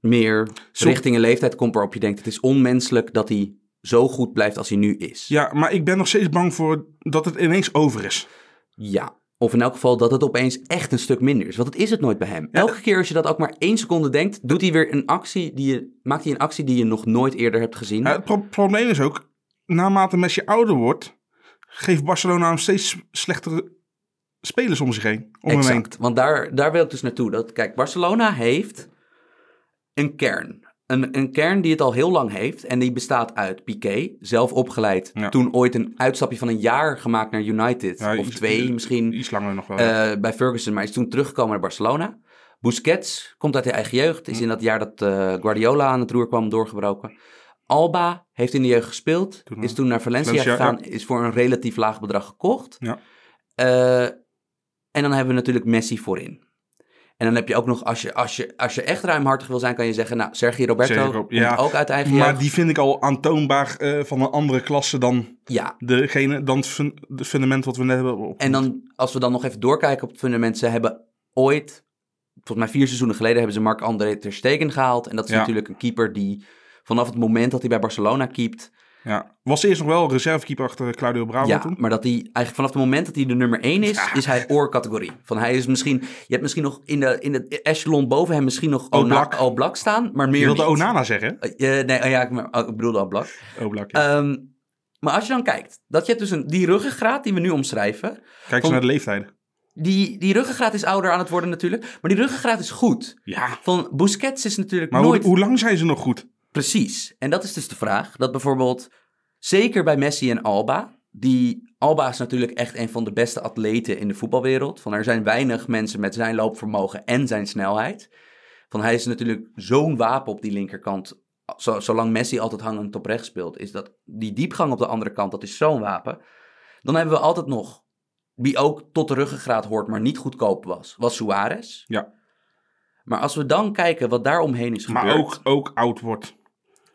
meer Zo- richting een leeftijd komt waarop je denkt: het is onmenselijk dat hij zo goed blijft als hij nu is. Ja, maar ik ben nog steeds bang voor dat het ineens over is. Ja. Of in elk geval dat het opeens echt een stuk minder is. Want het is het nooit bij hem. Elke keer als je dat ook maar één seconde denkt, doet hij weer een actie die je, maakt hij een actie die je nog nooit eerder hebt gezien. Ja, het pro- probleem is ook, naarmate Messi ouder wordt, geeft Barcelona hem steeds slechtere spelers om zich heen. Om hem heen. exact. Want daar, daar wil ik dus naartoe. Dat, kijk, Barcelona heeft een kern. Een, een kern die het al heel lang heeft. En die bestaat uit Piqué, zelf opgeleid. Ja. Toen ooit een uitstapje van een jaar gemaakt naar United. Ja, of iets- twee misschien. Iets langer nog wel. Eh, bij Ferguson, maar is toen teruggekomen naar Barcelona. Busquets komt uit de eigen jeugd. Hm. Is in dat jaar dat eh, Guardiola aan het roer kwam doorgebroken. Alba heeft in de jeugd gespeeld. Toen, is toen naar Valencia, Valencia, gegaan. Is voor een relatief laag bedrag gekocht. Ja. Eh, en dan hebben we natuurlijk Messi voorin. En dan heb je ook nog, als je, als je, als je echt ruimhartig wil zijn, kan je zeggen, nou, Sergio Roberto Sergio, komt ja. ook uit eigen maar die vind ik al aantoonbaar eh, van een andere klasse dan, Ja, degene, dan het fun- de fundament wat we net hebben. En dan, als we dan nog even doorkijken op het fundament, ze hebben ooit, volgens mij vier seizoenen geleden, hebben ze Marc-André ter Stegen gehaald. En dat is Ja. natuurlijk een keeper die vanaf het moment dat hij bij Barcelona keept, Ja. Was eerst nog wel reservekeeper achter Claudio Bravo ja, toen. maar dat hij eigenlijk vanaf het moment dat hij de nummer één is, is hij oorcategorie. Van hij is misschien, je hebt misschien nog in de, in het echelon boven hem misschien nog Oblak. Ona- Oblak staan, maar meer Je wilde niet. Onana zeggen? Eh, nee, oh ja, ik, maar- oh, ik bedoelde Oblak. Oblak, ja. Ehm, maar als je dan kijkt, dat je hebt dus een, die ruggengraat die we nu omschrijven, Kijk eens van- naar de leeftijden. die, die ruggengraat is ouder aan het worden natuurlijk, maar die ruggengraat is goed. Ja. Van Busquets is natuurlijk Maar nooit hoe, hoe lang zijn ze nog goed? Precies. En dat is dus de vraag. Dat bijvoorbeeld, zeker bij Messi en Alba, die Alba is natuurlijk echt een van de beste atleten in de voetbalwereld. Van er zijn weinig mensen met zijn loopvermogen en zijn snelheid. Van hij is natuurlijk zo'n wapen op die linkerkant zo, zolang Messi altijd hangend op rechts speelt, is dat die diepgang op de andere kant, dat is zo'n wapen. Dan hebben we altijd nog, wie ook tot de ruggengraat hoort, maar niet goedkoop was, was Suarez. Ja. Maar als we dan kijken wat daaromheen is gebeurd. Maar ook, ook oud wordt.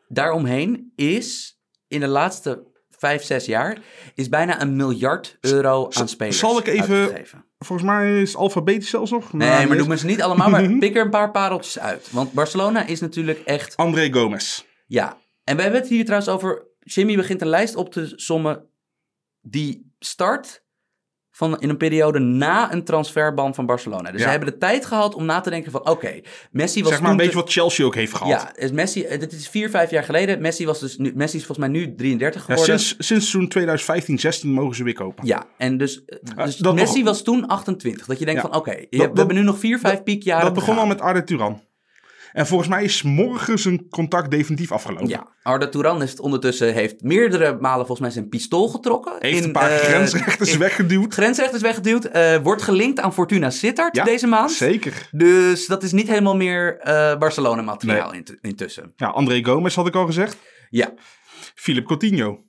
Daaromheen is in de laatste vijf, zes jaar is bijna een miljard euro aan spelers zal ik even- uitgegeven. Volgens mij is het alfabetisch zelfs nog. Nee, maar noem me ze niet allemaal, maar pik er een paar pareltjes uit. Want Barcelona is natuurlijk echt, André Gomez. ja. En we hebben het hier trouwens over, Jimmy begint een lijst op te sommen die start van in een periode na een transferban van Barcelona. Dus Ja. ze hebben de tijd gehad om na te denken van, oké, Messi was Zeg maar een beetje te- wat Chelsea ook heeft gehad. Ja, is Messi, eh, dit is vier, vijf jaar geleden. Messi, was dus nu, Messi is volgens mij nu 33 Ja, geworden. sinds, sinds toen 2015, 16 mogen ze weer kopen. Ja, en dus, eh, dus Messi nog- was toen 28. Dat je denkt Ja. van, oké, we dat- hebben nu nog vier, vijf piekjaren Dat begon al met Arda Turan. En volgens mij is morgen zijn contract definitief afgelopen. Ja, Arda Touran is het ondertussen, heeft meerdere malen volgens mij zijn pistool getrokken. Heeft in, een paar eh, grensrechters in- weggeduwd. Grensrechters weggeduwd. eh, wordt gelinkt aan Fortuna Sittard Ja, deze maand. Zeker. Dus dat is niet helemaal meer eh, Barcelona-materiaal int- intussen. Ja, André Gomez had ik al gezegd. Ja, Philip Coutinho.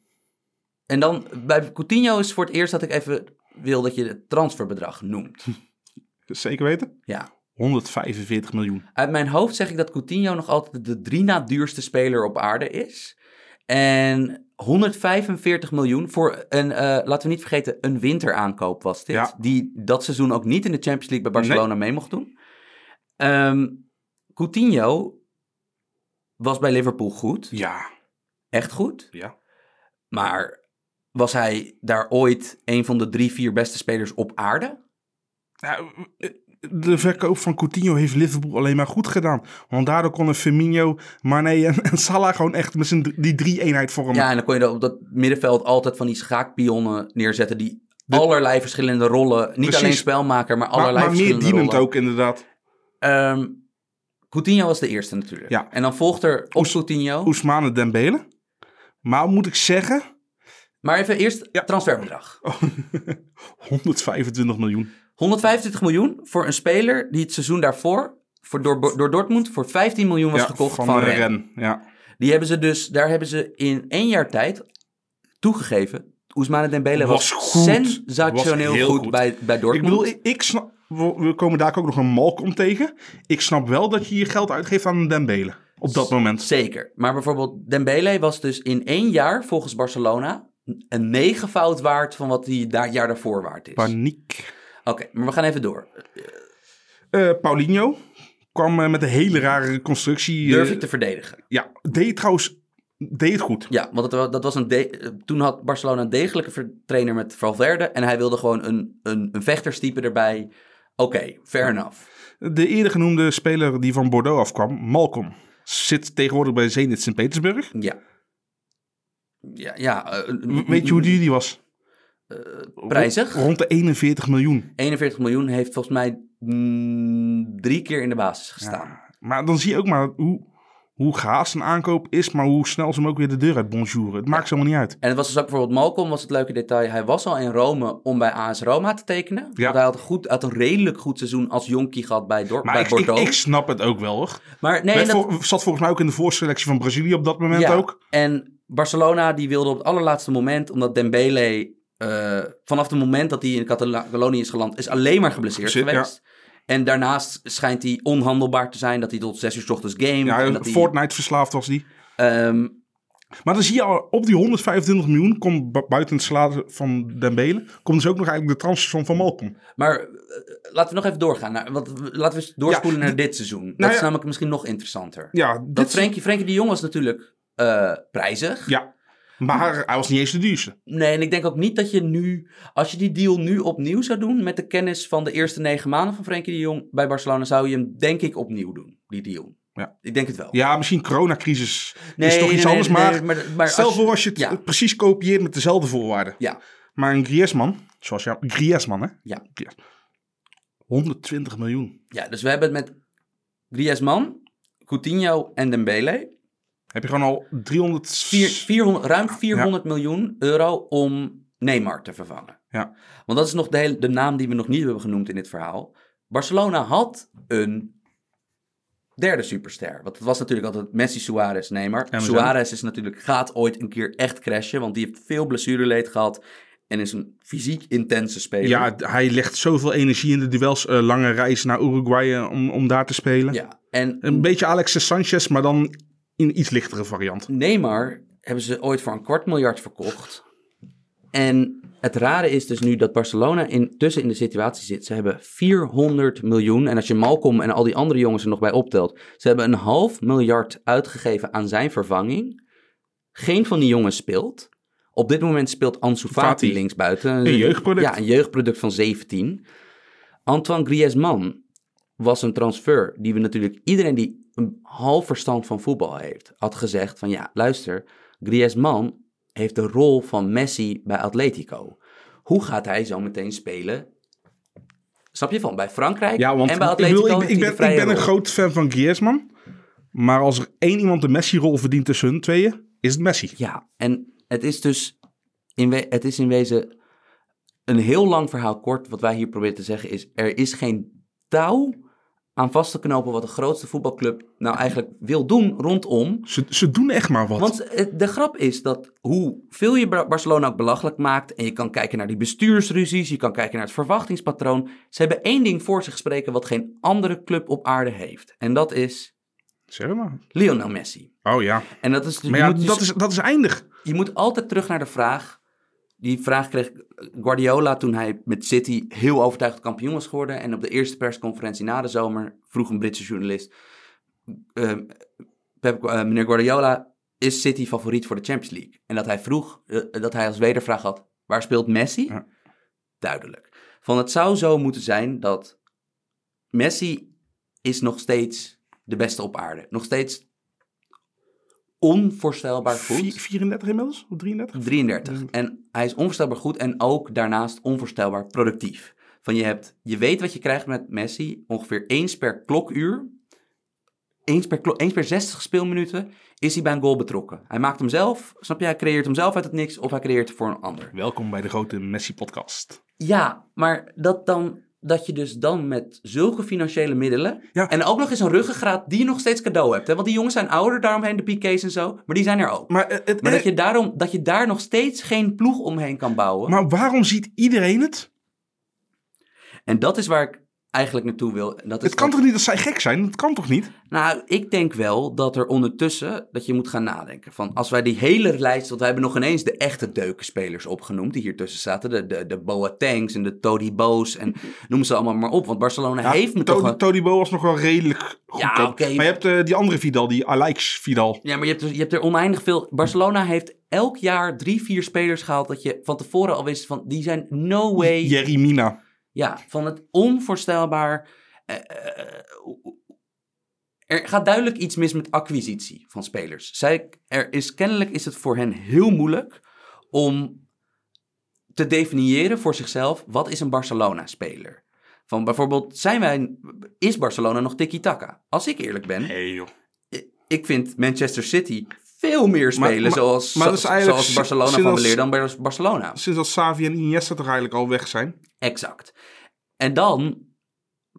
en dan bij Coutinho is voor het eerst dat ik even wil dat je het transferbedrag noemt. Zeker weten. Ja, 145 miljoen. Uit mijn hoofd zeg ik dat Coutinho nog altijd de drie na duurste speler op aarde is. En 145 miljoen voor een, eh, laten we niet vergeten, een winteraankoop was dit. Ja. Die dat seizoen ook niet in de Champions League bij Barcelona mee mocht doen. Ehm, Coutinho was bij Liverpool goed. Ja. Echt goed. Ja. Maar was hij daar ooit een van de drie, vier beste spelers op aarde? Ja, de verkoop van Coutinho heeft Liverpool alleen maar goed gedaan. Want daardoor konden Firmino, Mane en, en Salah gewoon echt met z'n die drie eenheid vormen. Ja, en dan kon je op dat middenveld altijd van die schaakpionnen neerzetten die allerlei verschillende rollen, niet Precies. alleen spelmaker, maar maar, allerlei maar meer verschillende dienend rollen. ook inderdaad. Ehm, Coutinho was de eerste natuurlijk. Ja. En dan volgt er op Oes- Coutinho. Ousmane Dembele. Maar moet ik zeggen, Maar even eerst Ja. transferbedrag. 125 miljoen. 125 miljoen voor een speler die het seizoen daarvoor voor, door, door Dortmund voor 15 miljoen was ja, gekocht van, van. Ren. Ja. Die hebben ze dus, daar hebben ze in één jaar tijd toegegeven. Ousmane Dembele was, Was goed. sensationeel Was goed, goed. Bij, bij Ik Dortmund. bedoel, ik, ik snap, we komen daar ook nog een Malcolm tegen. Ik snap wel dat je je geld uitgeeft aan Dembele. Op dat moment. Zeker. Maar bijvoorbeeld Dembele was dus in één jaar volgens Barcelona een negenvoud waard van wat hij daar jaar daarvoor waard is. Oké, Paniek. maar we gaan even door. Eh Paulinho kwam eh, met een hele rare constructie. Durf ik te verdedigen? Ja, deed trouwens deed het goed. Ja, want wa- dat was een de- toen had Barcelona een degelijke trainer met Valverde en hij wilde gewoon een, een, een vechterstype erbij. Oké, fair enough. De eerder genoemde speler die van Bordeaux afkwam, Malcolm, zit tegenwoordig bij Zenit Sint-Petersburg. Ja. Ja, ja. Weet je hoe duur die was? Prijzig? Rond de 41 miljoen. 41 miljoen heeft volgens mij mm, drie keer in de basis gestaan. Maar dan zie je ook maar hoe, hoe gaas een aankoop is, maar hoe snel ze hem ook weer de deur uit bonjouren. Het maakt helemaal niet uit. En het was dus ook bijvoorbeeld Malcolm, was het leuke detail. Hij was al in Rome om bij AS Roma te tekenen. Ja. Want hij had een, goed, had een redelijk goed seizoen als jonkie gehad bij, Dor Maar bij ik, ik, Bordeaux. ik snap het ook wel hoor. maar nee, dat, voor- zat volgens mij ook in de voorselectie van Brazilië op dat moment ja. ook. En Barcelona die wilde op het allerlaatste moment, omdat Dembele eh, vanaf het moment dat hij in Catalonië is geland, is alleen maar geblesseerd Zit, ja. geweest. En daarnaast schijnt hij onhandelbaar te zijn, dat hij tot zes uur 's ochtends game. Ja, Fortnite verslaafd was die. ehm, Maar dan zie je al, op die 125 miljoen, komt bu- buiten het salaris van Dembele, komt dus ook nog eigenlijk de transfersom van Malcolm. Maar eh, laten we nog even doorgaan. Naar, we- laten we eens doorspoelen Ja, naar dit seizoen. Dat nou is namelijk misschien nog interessanter. Ja, Dat Frenkie, Frenkie de Jong was natuurlijk eh, prijzig. ja, maar hij was niet eens de duurste. Nee, en ik denk ook niet dat je nu, als je die deal nu opnieuw zou doen, met de kennis van de eerste negen maanden van Frenkie de Jong bij Barcelona, zou je hem denk ik opnieuw doen, die deal. Ja. Ik denk het wel. Ja, misschien coronacrisis Nee, is toch iets nee, anders, nee, maar, maar, maar stel als- voor als je het ja. precies kopieert met dezelfde voorwaarden. Ja, Maar een Griezmann, zoals jou, Griezmann hè? Ja. Griez- 120 miljoen. ja, dus we hebben het met Griezmann, Coutinho en Dembele. Heb je gewoon al 300... Vier, 400, ruim 400 miljoen euro om Neymar te vervangen. Ja. Want dat is nog de, hele, de naam die we nog niet hebben genoemd in dit verhaal. Barcelona had een derde superster. Want het was natuurlijk altijd Messi, Suarez, Neymar. Suarez is natuurlijk, gaat ooit een keer echt crashen, want die heeft veel blessureleed gehad en is een fysiek intense speler. Ja, hij legt zoveel energie in de duels. eh, lange reis naar Uruguay eh, om, om daar te spelen. ja. En Een beetje Alexis Sanchez, maar dan in een iets lichtere variant. Neymar hebben ze ooit voor een kwart miljard verkocht. En het rare is dus nu dat Barcelona intussen in de situatie zit. Ze hebben 400 miljoen. En als je Malcolm en al die andere jongens er nog bij optelt. Ze hebben een half miljard uitgegeven aan zijn vervanging. Geen van die jongens speelt. Op dit moment speelt Ansu Fati Fati. linksbuiten. Een jeugdproduct. Ja, een jeugdproduct van 17. Antoine Griezmann was een transfer die we natuurlijk... Iedereen die een half verstand van voetbal heeft, had gezegd van... Ja, luister, Griezmann heeft de rol van Messi bij Atletico. Hoe gaat hij zo meteen spelen? Snap je van? Bij Frankrijk Ja, want en bij ik, Atletico bedoel, ik, ik, hij ben, ik ben een groot fan van Griezmann. Maar als er één iemand de Messi-rol verdient tussen hun tweeën, is het Messi. Ja, en het is dus in, we- het is in wezen een heel lang verhaal kort. Wat wij hier proberen te zeggen is, er is geen touw aan vast te knopen wat de grootste voetbalclub nou eigenlijk wil doen rondom. Ze, ze doen echt maar wat. Want de grap is dat hoeveel je Bar- Barcelona ook belachelijk maakt... en je kan kijken naar die bestuursruzies, je kan kijken naar het verwachtingspatroon... ze hebben één ding voor zich spreken wat geen andere club op aarde heeft. En dat is Zeg maar. Lionel Messi. Oh ja. En dat is, Maar je ja, dus- dat, is, dat is eindig. je moet altijd terug naar de vraag. Die vraag kreeg Guardiola toen hij met City heel overtuigd kampioen was geworden. En op de eerste persconferentie na de zomer vroeg een Britse journalist... ehm, Pep, eh, meneer Guardiola, is City favoriet voor de Champions League? En dat hij vroeg, eh, dat hij als wedervraag had, waar speelt Messi? Ja. Duidelijk. Van het zou zo moeten zijn dat Messi is nog steeds de beste op aarde. Nog steeds onvoorstelbaar goed. Vier- 34 inmiddels? Of 33? 33. En hij is onvoorstelbaar goed en ook daarnaast onvoorstelbaar productief. Van je, hebt, je weet wat je krijgt met Messi, ongeveer eens per klokuur, eens per, klo- eens per 60 speelminuten, is hij bij een goal betrokken. Hij maakt hem zelf, snap je, hij creëert hem zelf uit het niks of hij creëert het voor een ander. Welkom bij de grote Messi-podcast. Ja, maar dat, dan, dat je dus dan met zulke financiële middelen Ja. en ook nog eens een ruggengraat die je nog steeds cadeau hebt. Hè? Want die jongens zijn ouder, daaromheen de PK's en zo, maar die zijn er ook. Maar, eh, het, Maar dat je, daarom, dat je daar nog steeds geen ploeg omheen kan bouwen. maar waarom ziet iedereen het? En dat is waar ik eigenlijk naartoe wil. Dat is Het kan dat- toch niet dat zij gek zijn? Dat kan toch niet? Nou, ik denk wel dat er ondertussen, dat je moet gaan nadenken. Van als wij die hele lijst, want wij hebben nog ineens de echte deukenspelers opgenoemd die hier tussen zaten. De, de, de Boatengs en de Todibo's en noem ze allemaal maar op. Want Barcelona heeft me toch... Wel- Tony Bo was nog wel redelijk goedkoop. oké. Maar je hebt eh, die andere Vidal, die Alex Vidal. Ja, maar je hebt, er, je hebt er oneindig veel. Barcelona heeft elk jaar drie, vier spelers gehaald dat je van tevoren al wist van, die zijn no way... Jerry Mina. Ja, van het onvoorstelbaar. eh, eh, er gaat duidelijk iets mis met acquisitie van spelers. Zij, er is, kennelijk is het voor hen heel moeilijk om te definiëren voor zichzelf wat is een Barcelona-speler. Van bijvoorbeeld, zijn wij, is Barcelona nog tiki-taka? Als ik eerlijk ben, Nee joh. ik vind Manchester City veel meer spelen maar- zoals, maar zoals Barcelona van weleer dan bij Barcelona. Sinds dat Xavi en Iniesta toch eigenlijk al weg zijn. Exact. En dan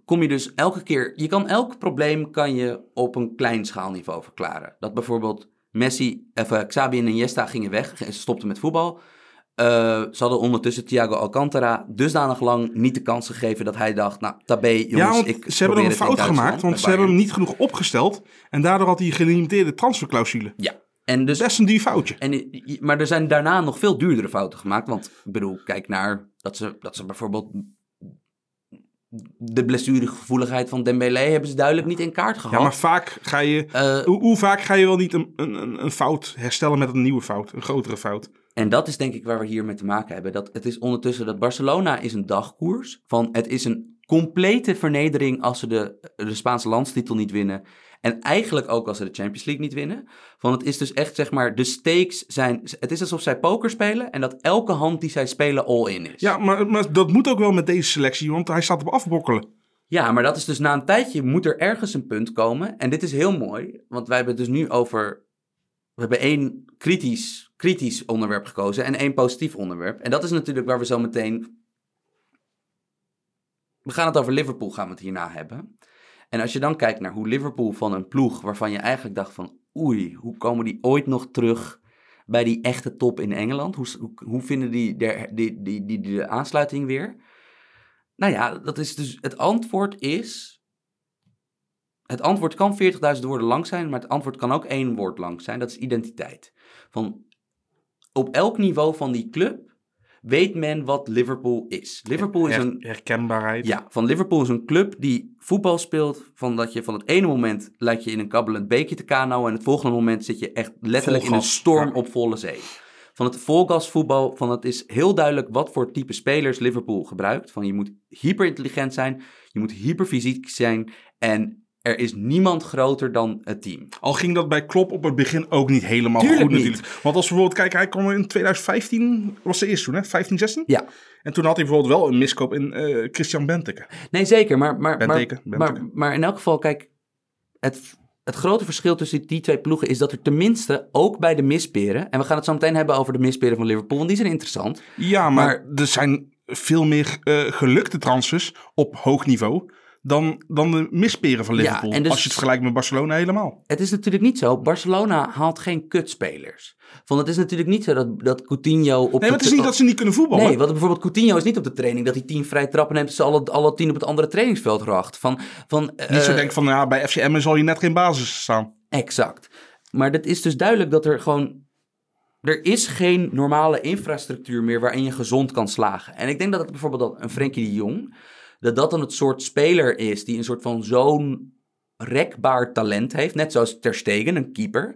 kom je dus elke keer... Je kan elk probleem kan je op een klein schaalniveau verklaren. Dat bijvoorbeeld Messi, of, eh, Xabi en Iniesta gingen weg. Ze stopten met voetbal. Eh, ze hadden ondertussen Thiago Alcantara dusdanig lang niet de kans gegeven dat hij dacht... Nou, tabé, jongens, ja, ik ze hebben nog een fout gemaakt. Want ze hebben hem niet genoeg opgesteld. En daardoor had hij gelimiteerde transferclausule. Ja, en dus... Best een duur foutje. En, maar er zijn daarna nog veel duurdere fouten gemaakt. Want ik bedoel, kijk naar dat ze, dat ze bijvoorbeeld de blessuregevoeligheid van Dembélé hebben ze duidelijk niet in kaart gehad. Ja, maar vaak ga je... Eh, Hoe, hoe vaak ga je wel niet een, een, een- een fout herstellen met een nieuwe fout? Een grotere fout. en dat is denk ik waar we hier mee te maken hebben. Dat het is ondertussen dat Barcelona is een dagkoers. Van het is een complete vernedering als ze de, de Spaanse landstitel niet winnen. En eigenlijk ook als ze de Champions League niet winnen. Van het is dus echt zeg maar, de stakes zijn... Het is alsof zij poker spelen en dat elke hand die zij spelen all-in is. Ja, maar, maar dat moet ook wel met deze selectie, want hij staat op afbrokkelen. Ja, maar dat is dus na een tijdje moet er ergens een punt komen. En dit is heel mooi, want wij hebben het dus nu over. We hebben één kritisch, kritisch onderwerp gekozen en één positief onderwerp. En dat is natuurlijk waar we zo meteen. We gaan het over Liverpool, gaan we het hierna hebben. En als je dan kijkt naar hoe Liverpool van een ploeg waarvan je eigenlijk dacht van oei, hoe komen die ooit nog terug bij die echte top in Engeland? Hoe, hoe, vinden die de, die, die, die de aansluiting weer? Nou ja, dat is dus, het antwoord is, het antwoord kan 40.000 woorden lang zijn, maar het antwoord kan ook één woord lang zijn, dat is identiteit. Van, op elk niveau van die club weet men wat Liverpool is. Liverpool is een, herkenbaarheid. ja, van Liverpool is een club die voetbal speelt. Van dat je van het ene moment lijkt je in een kabbelend beekje te kanoën. En het volgende moment zit je echt letterlijk in een storm ja. op volle zee. Van het volgasvoetbal, van het is heel duidelijk wat voor type spelers Liverpool gebruikt. Van je moet hyperintelligent zijn, je moet hyperfysiek zijn. En er is niemand groter dan het team. Al ging dat bij Klopp op het begin ook niet helemaal Tuurlijk goed niet. natuurlijk. Want als we bijvoorbeeld kijken, hij kwam in 2015, was de eerste toen hè, 15, 16? Ja, En toen had hij bijvoorbeeld wel een miskoop in eh, Christian Benteke. nee zeker. Maar, maar, maar, Benteke, maar, Benteke. maar in elk geval, kijk, het, het grote verschil tussen die twee ploegen is dat er tenminste ook bij de misperen, en we gaan het zo meteen hebben over de misperen van Liverpool, want die zijn interessant. Ja, maar, Maar- er zijn veel meer eh, gelukte transfers op hoog niveau dan, dan de misperen van Liverpool. dus- Als je het vergelijkt met Barcelona helemaal. Het is natuurlijk niet zo, Barcelona haalt geen kutspelers. Van het is natuurlijk niet zo dat, dat Coutinho op Nee, maar het is niet dat ze niet kunnen voetballen. Nee, want bijvoorbeeld Coutinho is niet op de training dat hij tien vrije trappen neemt, ze alle, alle tien op het andere trainingsveld racht. Van, van, niet zo eh, denk van, ja, bij FCM zal je net geen basis staan. Exact. Maar het is dus duidelijk dat er gewoon. Er is geen normale infrastructuur meer waarin je gezond kan slagen. En ik denk dat het bijvoorbeeld dat een Frenkie de Jong. Dat dat dan het soort speler is die een soort van zo'n rekbaar talent heeft. Net zoals Ter Stegen, een keeper.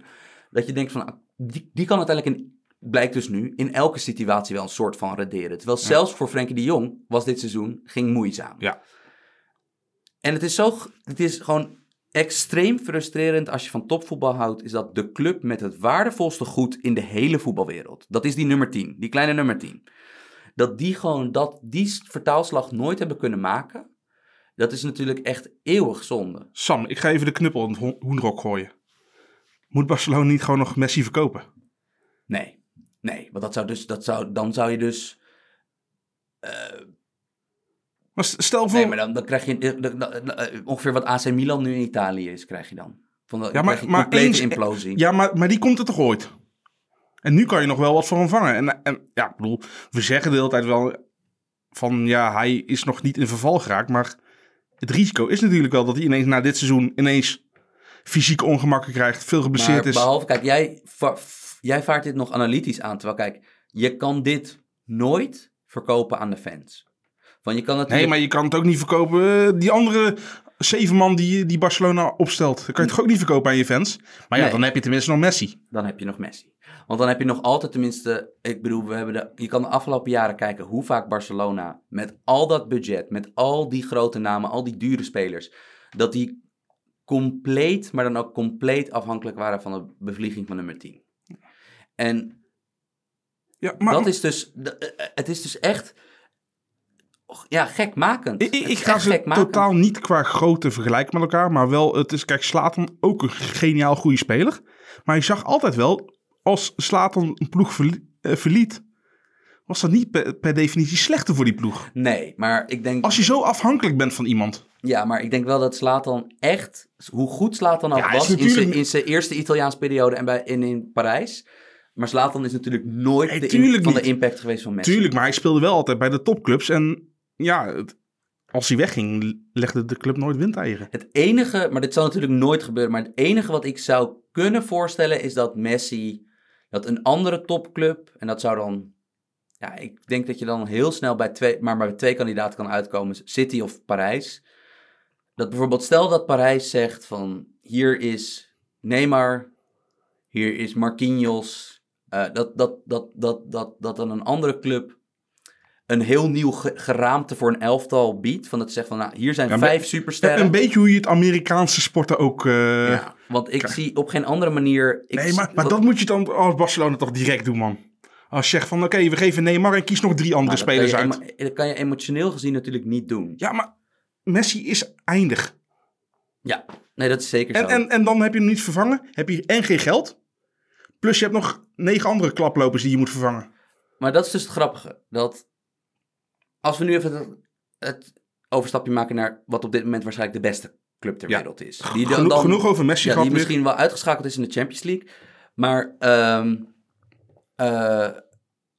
Dat je denkt van. ah, Die, die kan uiteindelijk in. Blijkt dus nu in elke situatie wel een soort van rederen. Terwijl zelfs voor Frenkie de Jong was dit seizoen ging moeizaam. Ja. En het is, zo, het is gewoon extreem frustrerend als je van topvoetbal houdt, is dat de club met het waardevolste goed in de hele voetbalwereld, dat is die nummer 10, die kleine nummer 10, dat die gewoon dat, die vertaalslag nooit hebben kunnen maken, dat is natuurlijk echt eeuwig zonde. Sam, ik ga even de knuppel in het ho- hoenderok gooien. Moet Barcelona niet gewoon nog Messi verkopen? Nee, nee, want dat zou dus, dat zou, dan zou je dus, Maar st- stel voor... nee, maar dan, dan krijg je eh, dan- dan- dan- eh, ongeveer wat AC Milan nu in Italië is, krijg je dan. Van de, Ja, maar- maar, maar eens- implosie. Ja, maar, maar die komt er toch ooit? En nu kan je nog wel wat voor hem vangen. En, en ja, ik bedoel, we zeggen de hele tijd wel van ja, hij is nog niet in verval geraakt. Maar het risico is natuurlijk wel dat hij ineens na dit seizoen ineens fysieke ongemakken krijgt, veel geblesseerd Maar is. behalve, kijk, jij, va- jij vaart dit nog analytisch aan. Terwijl, kijk, je kan dit nooit verkopen aan de fans. Van, je kan Nee, natuurlijk... maar je kan het ook niet verkopen. eh, Die andere zeven man die, die Barcelona opstelt, dan kan je het toch ook niet verkopen aan je fans. Maar ja, Nee. dan heb je tenminste nog Messi. Dan heb je nog Messi. Want dan heb je nog altijd tenminste... Ik bedoel, we hebben de, je kan de afgelopen jaren kijken hoe vaak Barcelona... met al dat budget, met al die grote namen, al die dure spelers... dat die compleet, maar dan ook compleet afhankelijk waren van de bevlieging van nummer 10. En Ja, maar, dat is dus, d- eh, het is dus echt, ja, gekmakend. Ik, ik, ga ze gekmakend. totaal niet qua grootte vergelijken met elkaar. Maar wel, het is, kijk, Slatan ook een geniaal goede speler. Maar je zag altijd wel, als Slatan een ploeg eh, verliet, was dat niet per, per definitie slechter voor die ploeg. Nee, maar ik denk, Als je zo afhankelijk bent van iemand. ja, maar ik denk wel dat Slatan echt, hoe goed Slatan Ja, is was in natuurlijk- zijn, in zijn eerste Italiaanse periode en bij, in, in Parijs. Maar Slatan is natuurlijk nooit de van de impact geweest van Messi. Tuurlijk, maar hij speelde wel altijd bij de topclubs. En ja, als hij wegging, legde de club nooit windeieren. Het enige, maar dit zal natuurlijk nooit gebeuren, maar het enige wat ik zou kunnen voorstellen is dat Messi, dat een andere topclub, en dat zou dan, ja, ik denk dat je dan heel snel bij twee, maar bij twee kandidaten kan uitkomen, City of Parijs. Dat bijvoorbeeld, stel dat Parijs zegt van, hier is Neymar, hier is Marquinhos, eh, dat, dat, dat, dat, dat, dat dan een andere club een heel nieuw ge- geraamte voor een elftal biedt. Van dat ze zegt van, nou, hier zijn Ja, vijf supersterren. Een beetje hoe je het Amerikaanse sporten ook... eh, Ja, want ik zie op geen andere manier... Ik nee, maar, maar dat moet je dan als Barcelona toch direct doen, man. Als je zegt van, oké, we geven Neymar en kies nog drie andere kan spelers uit. Dat kan je emotioneel gezien natuurlijk niet doen. Ja, maar Messi is eindig. Ja, nee, dat is zeker En, zo. en, en dan heb je hem niet vervangen. Heb je en geen geld. Plus je hebt nog negen andere klaplopers die je moet vervangen. Maar dat is dus het grappige. Dat als we nu even het, het overstapje maken naar wat op dit moment waarschijnlijk de beste club ter Ja. wereld is. Die dan- Genoeg, genoeg over Messi ja, die weer. misschien wel uitgeschakeld is in de Champions League. Maar ehm, eh,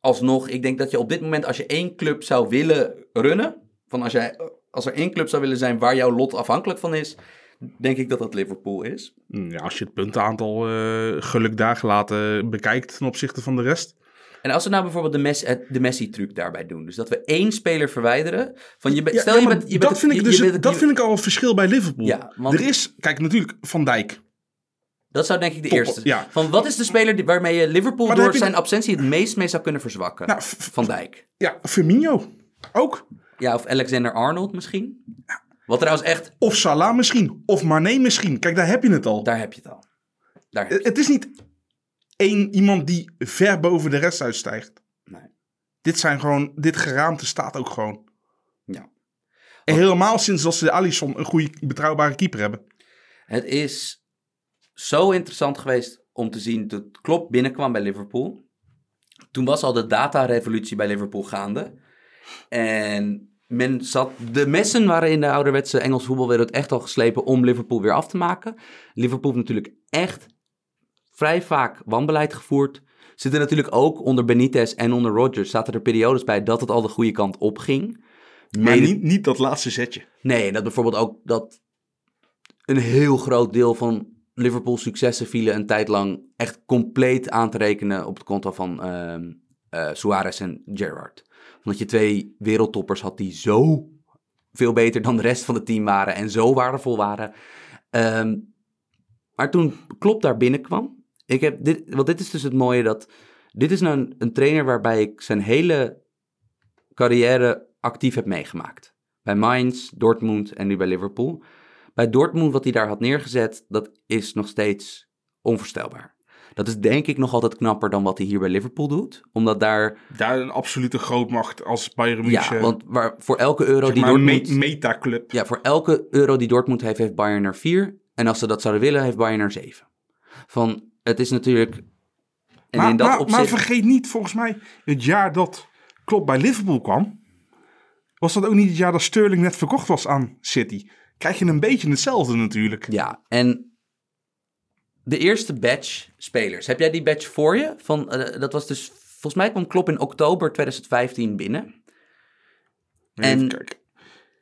alsnog, ik denk dat je op dit moment, als je één club zou willen runnen, van als, jij, als er één club zou willen zijn waar jouw lot afhankelijk van is, denk ik dat dat Liverpool is. Mm, Ja, als je het puntenaantal eh geluk daar gelaten bekijkt ten opzichte van de rest. En als we nou bijvoorbeeld de, Messi, eh, de Messi-truc daarbij doen, dus dat we één speler verwijderen, van je stel je maar bent, je dat vind ik dus dat vind ik al een verschil bij Liverpool. Ja, want- Er is, kijk, natuurlijk Van Dijk. Dat zou denk ik de Top, eerste ja. Van wat is de speler die, waarmee je Liverpool Maar door je zijn absentie het meest mee zou kunnen verzwakken? Nou, Van Dijk. Ja, Firmino ook. Ja, of Alexander Arnold misschien. Wat trouwens echt, Of Salah misschien. Of Mane misschien. Kijk, daar heb je het al. daar heb je het al. Daar je Het is niet één iemand die ver boven de rest uitstijgt. Nee. Dit zijn gewoon, dit geraamte staat ook gewoon. Ja. En helemaal sinds dat ze de Alisson een goede, betrouwbare keeper hebben. Het is zo interessant geweest om te zien dat Klopp binnenkwam bij Liverpool. Toen was al de data-revolutie bij Liverpool gaande. En men zat, de messen waren in de ouderwetse Engelse voetbalwereld echt al geslepen om Liverpool weer af te maken. Liverpool heeft natuurlijk echt vrij vaak wanbeleid gevoerd. Zitten natuurlijk ook onder Benitez en onder Rodgers. Zaten er periodes bij dat het al de goede kant op ging. Maar Mede- niet, niet dat laatste zetje. Nee, dat bijvoorbeeld ook dat een heel groot deel van Liverpool's successen vielen een tijd lang echt compleet aan te rekenen op het konto van ehm eh, Suarez en Gerrard. Omdat je twee wereldtoppers had die zo veel beter dan de rest van het team waren en zo waardevol waren. Ehm, maar toen Klopp daar binnenkwam, ik heb dit, want dit is dus het mooie dat dit is nou een, een trainer waarbij ik zijn hele carrière actief heb meegemaakt. Bij Mainz, Dortmund en nu bij Liverpool. Bij Dortmund, wat hij daar had neergezet, dat is nog steeds onvoorstelbaar. Dat is denk ik nog altijd knapper dan wat hij hier bij Liverpool doet. Omdat daar, Daar een absolute grootmacht als Bayern München. ja, want waar, voor elke euro zeg die maar, Dortmund... me- metaclub. Ja, voor elke euro die Dortmund heeft, heeft Bayern er vier. En als ze dat zouden willen, heeft Bayern er zeven. Van, het is natuurlijk... En maar, in dat maar, opzicht... maar vergeet niet, volgens mij, het jaar dat Klopp bij Liverpool kwam, was dat ook niet het jaar dat Sterling net verkocht was aan City. Krijg je een beetje hetzelfde natuurlijk. Ja, en de eerste batch spelers. Heb jij die batch voor je? Van, eh, dat was dus, volgens mij kwam Klopp in oktober 2015 binnen. Even En- kijken.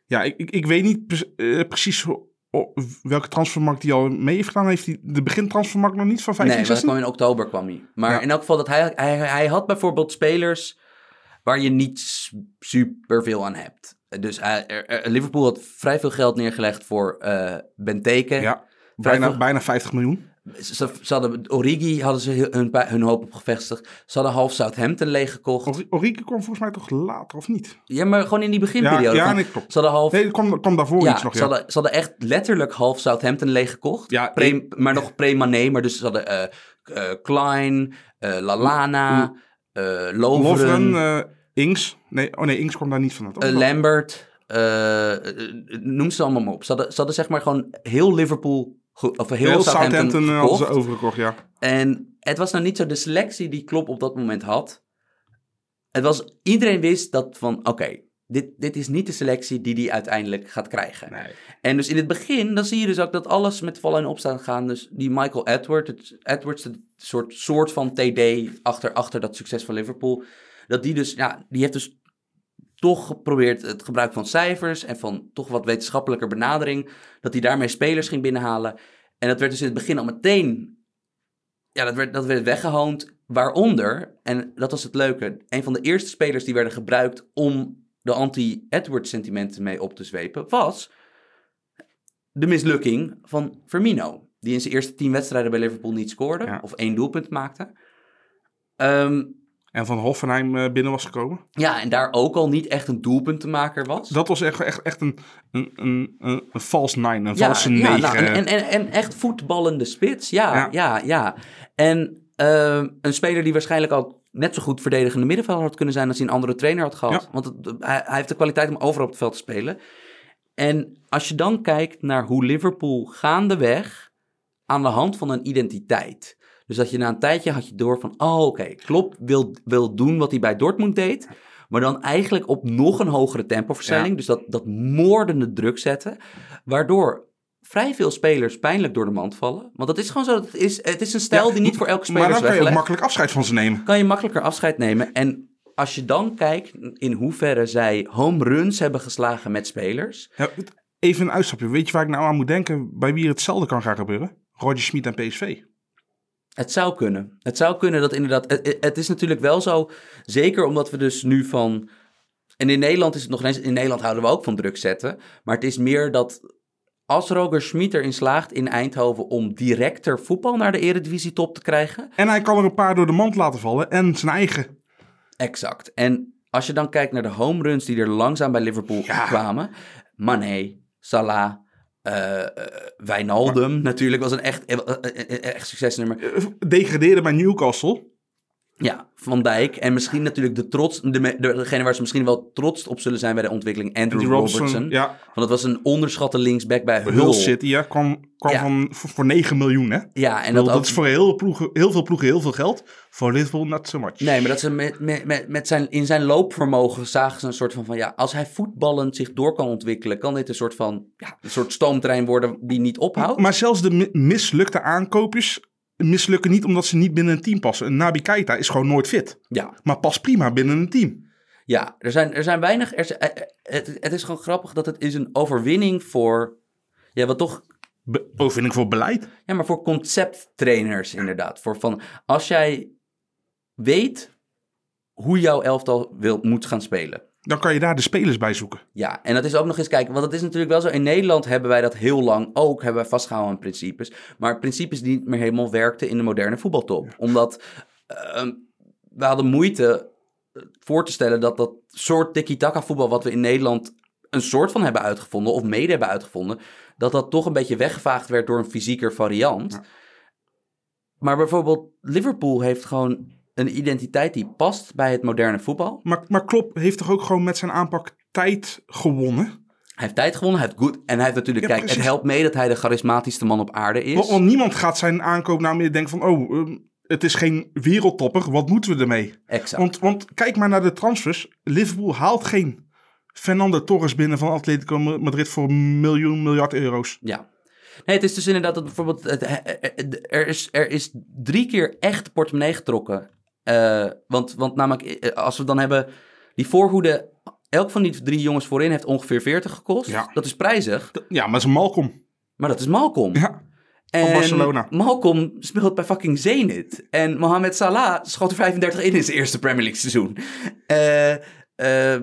Ja, ik, ik, ik weet niet pre- eh, precies welke transfermarkt hij al mee heeft gedaan. Heeft hij de begintransfermarkt nog niet van 15, nee, maar dat 16? kwam in oktober kwam hij. Maar Ja. in elk geval, dat hij, hij, hij had bijvoorbeeld spelers waar je niet s- super veel aan hebt. Dus er- er- Liverpool had vrij veel geld neergelegd voor eh Benteke. Ja, bijna, veel- bijna 50 miljoen. Ze, ze- ze hadden, Origi hadden ze hun, hun hoop op gevestigd. Ze hadden half Southampton leeggekocht. Ori- Origi kwam volgens mij toch later, of niet? Ja, maar gewoon in die beginperiode. Ja, ja, nee, klopt. Ze hadden half... Nee, kwam, daarvoor ja, iets nog. ze, Ja. hadden, ze hadden echt letterlijk half Southampton leeggekocht. Ja, Pre- ik- maar nog pre-Mané. Maar dus ze hadden eh eh, Klein, eh, Lalana, Lovren, eh, Ings. Nee, oh nee, Ings kwam daar niet van. eh, Lambert. eh, eh, noem ze allemaal maar op. Ze hadden, ze hadden zeg maar gewoon heel Liverpool... ge- Of heel, Heel Southampton, Southampton ze overgekocht, ja. En het was nou niet zo de selectie die Klopp op dat moment had. Het was, iedereen wist dat van, oké, dit, dit is niet de selectie die hij uiteindelijk gaat krijgen. Nee. En dus in het begin, dan zie je dus ook dat alles met vallen en opstaan gaan. Dus die Michael Edward, het, Edwards, het soort, soort van TD achter, achter dat succes van Liverpool. Dat die dus, ja, die heeft dus toch geprobeerd het gebruik van cijfers en van toch wat wetenschappelijker benadering. Dat hij daarmee spelers ging binnenhalen. En dat werd dus in het begin al meteen, ja, dat werd, dat werd weggehoond. Waaronder, en dat was het leuke, een van de eerste spelers die werden gebruikt om de anti-Edward sentimenten mee op te zwepen, was de mislukking van Firmino. Die in zijn eerste tien wedstrijden bij Liverpool niet scoorde, Ja. of één doelpunt maakte. Ehm, En van Hoffenheim eh, binnen was gekomen. ja, en daar ook al niet echt een doelpuntenmaker was. Dat was echt, echt, echt een, een, een, een, een false nine, een ja, valse ja, negen. nou, en, en, en, echt voetballende spits. Ja, ja, Ja. ja. En ehm, een speler die waarschijnlijk ook net zo goed verdedigende middenvelder had kunnen zijn als hij een andere trainer had gehad. Ja. Want het- hij, hij heeft de kwaliteit om overal op het veld te spelen. En als je dan kijkt naar hoe Liverpool gaandeweg aan de hand van een identiteit. Dus dat je na een tijdje had je door van, oh oké, Klopp wil, wil doen wat hij bij Dortmund deed. Maar dan eigenlijk op nog een hogere tempoversnelling. Ja. Dus dat, dat moordende druk zetten. Waardoor vrij veel spelers pijnlijk door de mand vallen. Want dat is gewoon zo. Het is, het is een stijl Ja, die niet voor elke speler Maar is dan kan je ook makkelijk afscheid van ze nemen. Kan je makkelijker afscheid nemen. En als je dan kijkt in hoeverre zij home runs hebben geslagen met spelers. Ja, even een uitstapje. Weet je waar ik nou aan moet denken? Bij wie hetzelfde kan gaan gebeuren? Roger Schmid en PSV. Het zou kunnen. Het zou kunnen dat inderdaad. Het, het is natuurlijk wel zo. Zeker omdat we dus nu van. En in Nederland is het nog eens. In Nederland houden we ook van druk zetten. Maar het is meer dat. Als Roger Schmid erin slaagt in Eindhoven om directer voetbal naar de Eredivisie top te krijgen. En hij kan er een paar door de mand laten vallen. En zijn eigen. Exact. En als je dan kijkt naar de home runs die er langzaam bij Liverpool Ja. kwamen. Mané, Salah, eh, eh, Wijnaldum natuurlijk was een echt, eh, echt succesnummer. Degradeerde bij Newcastle. Ja, Van Dijk. En misschien natuurlijk de trots, de, degene waar ze misschien wel trots op zullen zijn bij de ontwikkeling, Andrew Robertson. Robertson. Ja, Want dat was een onderschatte linksback bij Hull. Hull City. Ja, kwam, kwam Ja. van, voor, voor 9 miljoen. Hè? Ja, en dat, dat, ook, is voor heel, ploegen, heel veel ploegen heel veel geld. Voor Liverpool not so much. Nee, maar dat ze met, met, zijn, in zijn loopvermogen zagen ze een soort van, van ja, als hij voetballend zich door kan ontwikkelen, kan dit een soort van, ja, een soort stoomtrein worden die niet ophoudt. Maar zelfs de mi- mislukte aankoopjes mislukken niet omdat ze niet binnen een team passen. Een Naby Keita is gewoon nooit fit. ja, Maar past prima binnen een team. ja, er zijn, er zijn weinig, er, zijn- eh, eh, het, het is gewoon grappig dat het is een overwinning voor, ja, wat toch Be overwinning voor beleid. Ja, maar voor concepttrainers inderdaad. Voor van, als jij weet hoe jouw elftal wil, moet gaan spelen. Dan kan je daar de spelers bij zoeken. Ja, en dat is ook nog eens kijken, want het is natuurlijk wel zo. In Nederland hebben wij dat heel lang ook, hebben wij vastgehouden aan principes. Maar principes die niet meer helemaal werkten in de moderne voetbaltop. Omdat ehm, we hadden moeite eh, voor te stellen dat dat soort tiki-taka voetbal wat we in Nederland een soort van hebben uitgevonden, of mede hebben uitgevonden, dat dat toch een beetje weggevaagd werd door een fysieker variant. Maar bijvoorbeeld Liverpool heeft gewoon een identiteit die past bij het moderne voetbal. Maar, maar Klopp heeft toch ook gewoon met zijn aanpak tijd gewonnen? Hij heeft tijd gewonnen, hij heeft goed. En hij heeft natuurlijk, Ja, kijk, het helpt mee dat hij de charismatischste man op aarde is. Want, want niemand gaat zijn aankoop nou meer denken van... Oh, ehm, het is geen wereldtopper. Wat moeten we ermee? exact. Want, want kijk maar naar de transfers. Liverpool haalt geen Fernando Torres binnen van Atletico Madrid voor miljoen, miljard euro's. Ja. Nee, het is dus inderdaad dat bijvoorbeeld. Het, er, is, er is drie keer echt portemonnee getrokken. Eh, want, want namelijk, eh, als we dan hebben. Die voorhoede. Elk van die drie jongens voorin heeft ongeveer 40 gekost. Ja. Dat is prijzig. Ja, maar zijn Malcolm. Maar dat is Malcolm. Ja, en Barcelona. Malcolm speelt bij fucking Zenit. En Mohamed Salah schoot er 35 in in zijn eerste Premier League seizoen. Eh, eh,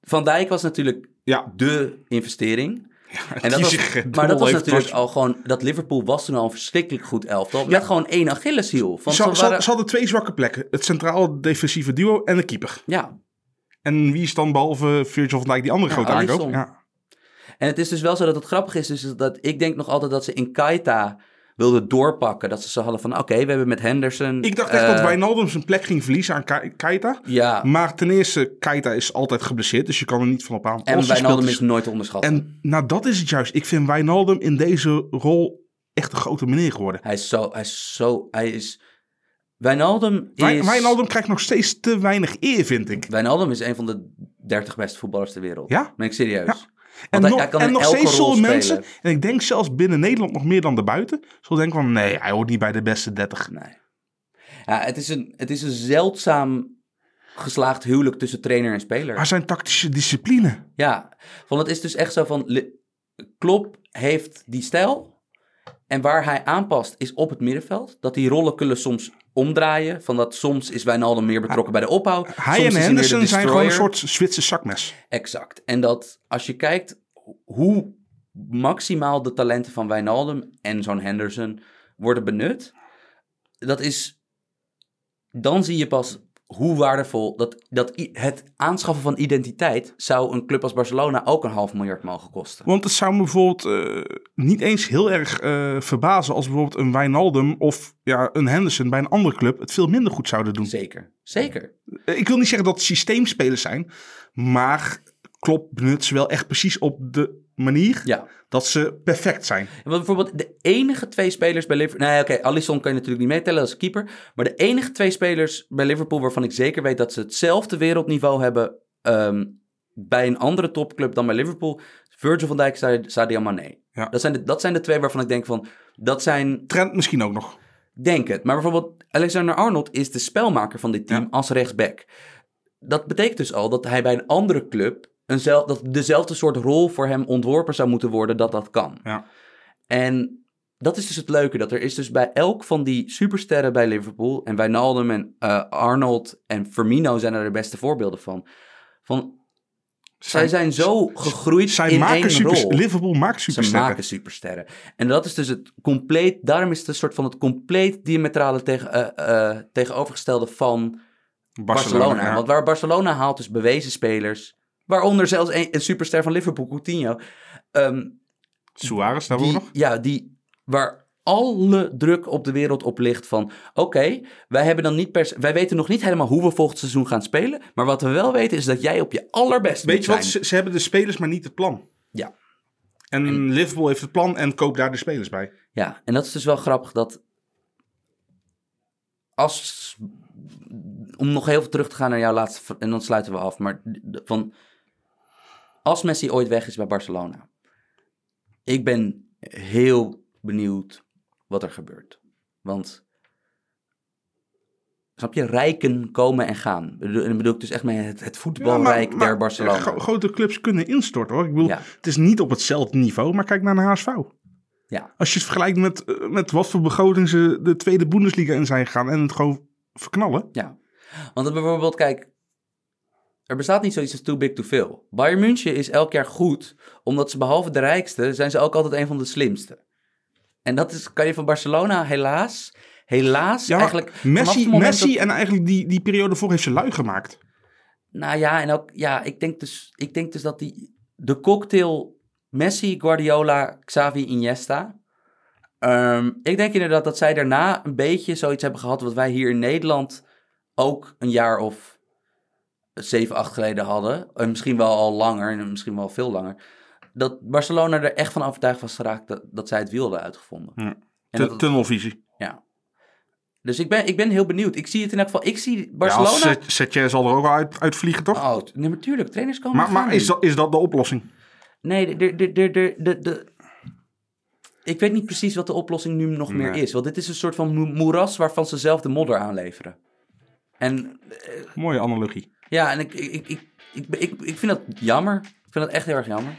Van Dijk was natuurlijk ja. de investering. En dat was, maar dat was natuurlijk al gewoon... Dat Liverpool was toen al een verschrikkelijk goed elftal. Met gewoon één Achilleshiel. Ze, ze ze, waren- ze hadden twee zwakke plekken. Het centraal defensieve duo en de keeper. Ja, En wie is dan behalve Virgil van Dijk die andere Ja, grote aankoop? Ja. en het is dus wel zo dat het grappig is. Dus dat ik denk nog altijd dat ze in Kaita wilden doorpakken. Dat ze zo hadden van... Oké, we hebben met Henderson... Ik dacht echt eh, dat Wijnaldum zijn plek ging verliezen aan Ke- Keita. Ja, Maar ten eerste, Keita is altijd geblesseerd, dus je kan er niet van op aan. en Wijnaldum is nooit te onderschatten. En nou, dat is het juist. Ik vind Wijnaldum in deze rol echt een grote meneer geworden. Hij is zo... Hij is zo... Hij is... Wijnaldum is... Wij- Wijnaldum krijgt nog steeds te weinig eer, vind ik. Wijnaldum is een van de 30 beste voetballers ter wereld. Ja? Ben ik serieus. Ja. En hij- nog, hij kan en nog steeds zullen mensen, en ik denk zelfs binnen Nederland nog meer dan daarbuiten, zullen denken van nee, hij hoort niet bij de beste 30. Nee. Ja, het is een, het is een zeldzaam geslaagd huwelijk tussen trainer en speler. Maar zijn tactische discipline. Ja, want het is dus echt zo van... Klopp heeft die stijl. En waar hij aanpast is op het middenveld. Dat die rollen kunnen soms omdraaien. Van dat soms is Wijnaldum meer betrokken bij de opbouw. Hij en Henderson zijn gewoon een soort Zwitser zakmes. Exact. En dat als je kijkt hoe maximaal de talenten van Wijnaldum en zo'n Henderson worden benut, dat is, dan zie je pas hoe waardevol dat, dat het aanschaffen van identiteit zou een club als Barcelona ook een half miljard mogen kosten. Want het zou me bijvoorbeeld eh, niet eens heel erg eh, verbazen als bijvoorbeeld een Wijnaldum of ja, een Henderson bij een andere club het veel minder goed zouden doen. Zeker, zeker. Eh, Ik wil niet zeggen dat het systeemspelers zijn, maar Klopp benut ze wel echt precies op de manier Ja. dat ze perfect zijn. Want bijvoorbeeld de enige twee spelers bij Liverpool... Nee, oké, Alisson kan je natuurlijk niet meetellen als keeper. Maar de enige twee spelers bij Liverpool waarvan ik zeker weet dat ze hetzelfde wereldniveau hebben... ehm, bij een andere topclub dan bij Liverpool... Virgil van Dijk, Sa- Sadio Mane. Ja. Dat, zijn de, dat zijn de twee waarvan ik denk van, dat zijn, Trent misschien ook nog. denk het. Maar bijvoorbeeld Alexander Arnold is de spelmaker van dit team Ja. als rechtsback. Dat betekent dus al dat hij bij een andere club eenzel, dat dezelfde soort rol voor hem ontworpen zou moeten worden dat dat kan. Ja. En dat is dus het leuke, dat er is dus bij elk van die supersterren bij Liverpool, en Wijnaldum en eh, Arnold en Firmino zijn er de beste voorbeelden van, van zij zijn zo gegroeid Zij in maken één super, rol. Liverpool maakt Ze supersterren. maken supersterren. En dat is dus het compleet, daarom is het een soort van het compleet diametrale tegen, eh, eh, tegenovergestelde van Barcelona. ja. Want waar Barcelona haalt dus bewezen spelers, waaronder zelfs een, een superster van Liverpool, Coutinho, ehm, Suarez, daar die, nog. ja, die, waar alle druk op de wereld op ligt van, oké, wij hebben dan niet per se- wij weten nog niet helemaal hoe we volgend seizoen gaan spelen, maar wat we wel weten is dat jij op je allerbest Weet je wat, ze, ze hebben de spelers, maar niet het plan. Ja. En, Liverpool heeft het plan en koopt daar de spelers bij. Ja, en dat is dus wel grappig dat als, om nog heel veel terug te gaan naar jouw laatste, en dan sluiten we af, maar van, als Messi ooit weg is bij Barcelona, ik ben heel benieuwd wat er gebeurt. Want, snap je, rijken komen en gaan. En dan bedoel ik dus echt mee het, het voetbalrijk der Barcelona. gro- grote clubs kunnen instorten hoor. Ik bedoel, Ja. het is niet op hetzelfde niveau, maar kijk naar de HSV. Ja. Als je het vergelijkt met, eh, met wat voor begroting ze de tweede Bundesliga in zijn gegaan en het gewoon verknallen. Ja, want bijvoorbeeld, kijk, er bestaat niet zoiets als too big to fail. Bayern München is elk jaar goed, omdat ze behalve de rijkste, zijn ze ook altijd een van de slimste. En dat is, kan je van Barcelona helaas, helaas Ja, eigenlijk... Messi, Messi dat- en eigenlijk die, die periode voor heeft ze lui gemaakt. nou ja, en ook, ja, ik denk dus, ik denk dus dat die, de cocktail Messi, Guardiola, Xavi, Iniesta... ehm, ik denk inderdaad dat zij daarna een beetje zoiets hebben gehad wat wij hier in Nederland ook een jaar of zeven, acht geleden hadden. En misschien wel al langer en misschien wel veel langer. Dat Barcelona er echt van overtuigd was geraakt dat, dat zij het wiel hadden uitgevonden. Ja. En Tu- dat het- tunnelvisie. ja. Dus ik ben, ik ben heel benieuwd. Ik zie het in elk geval. Ik zie Ja, Barcelona... Setien zal er ook al uit, uitvliegen, toch? Oh, nee, natuurlijk. Trainers komen maar maar is, dat, is dat de oplossing? Nee, de, de, de, de, de, de, ik weet niet precies wat de oplossing nu nog meer is. Want dit is een soort van mo- moeras waarvan ze zelf de modder aanleveren. En Mooie analogie. Ja, en ik, ik, ik, ik, ik, vind dat jammer. Ik vind dat echt heel erg jammer.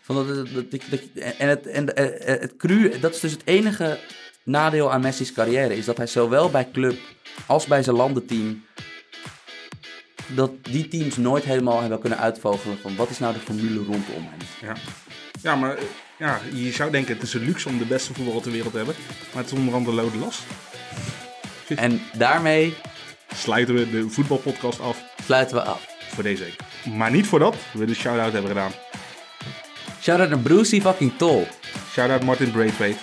Van dat, dat, dat, en het, en eh, het cru, dat is dus het enige nadeel aan Messi's carrière. Is dat hij zowel bij club als bij zijn landenteam... dat die teams nooit helemaal hebben kunnen uitvogelen van wat is nou de formule rondom hem. Ja, ja maar eh, ja, je zou denken het is een luxe om de beste voetballer ter wereld te hebben. Maar het is onder andere lode last. En daarmee Sluiten we de voetbalpodcast af sluiten we af. voor deze week. Maar niet voordat we de shout-out hebben gedaan. Shout out naar Brucey fucking Tol. Shout-out Martin Braithwaite.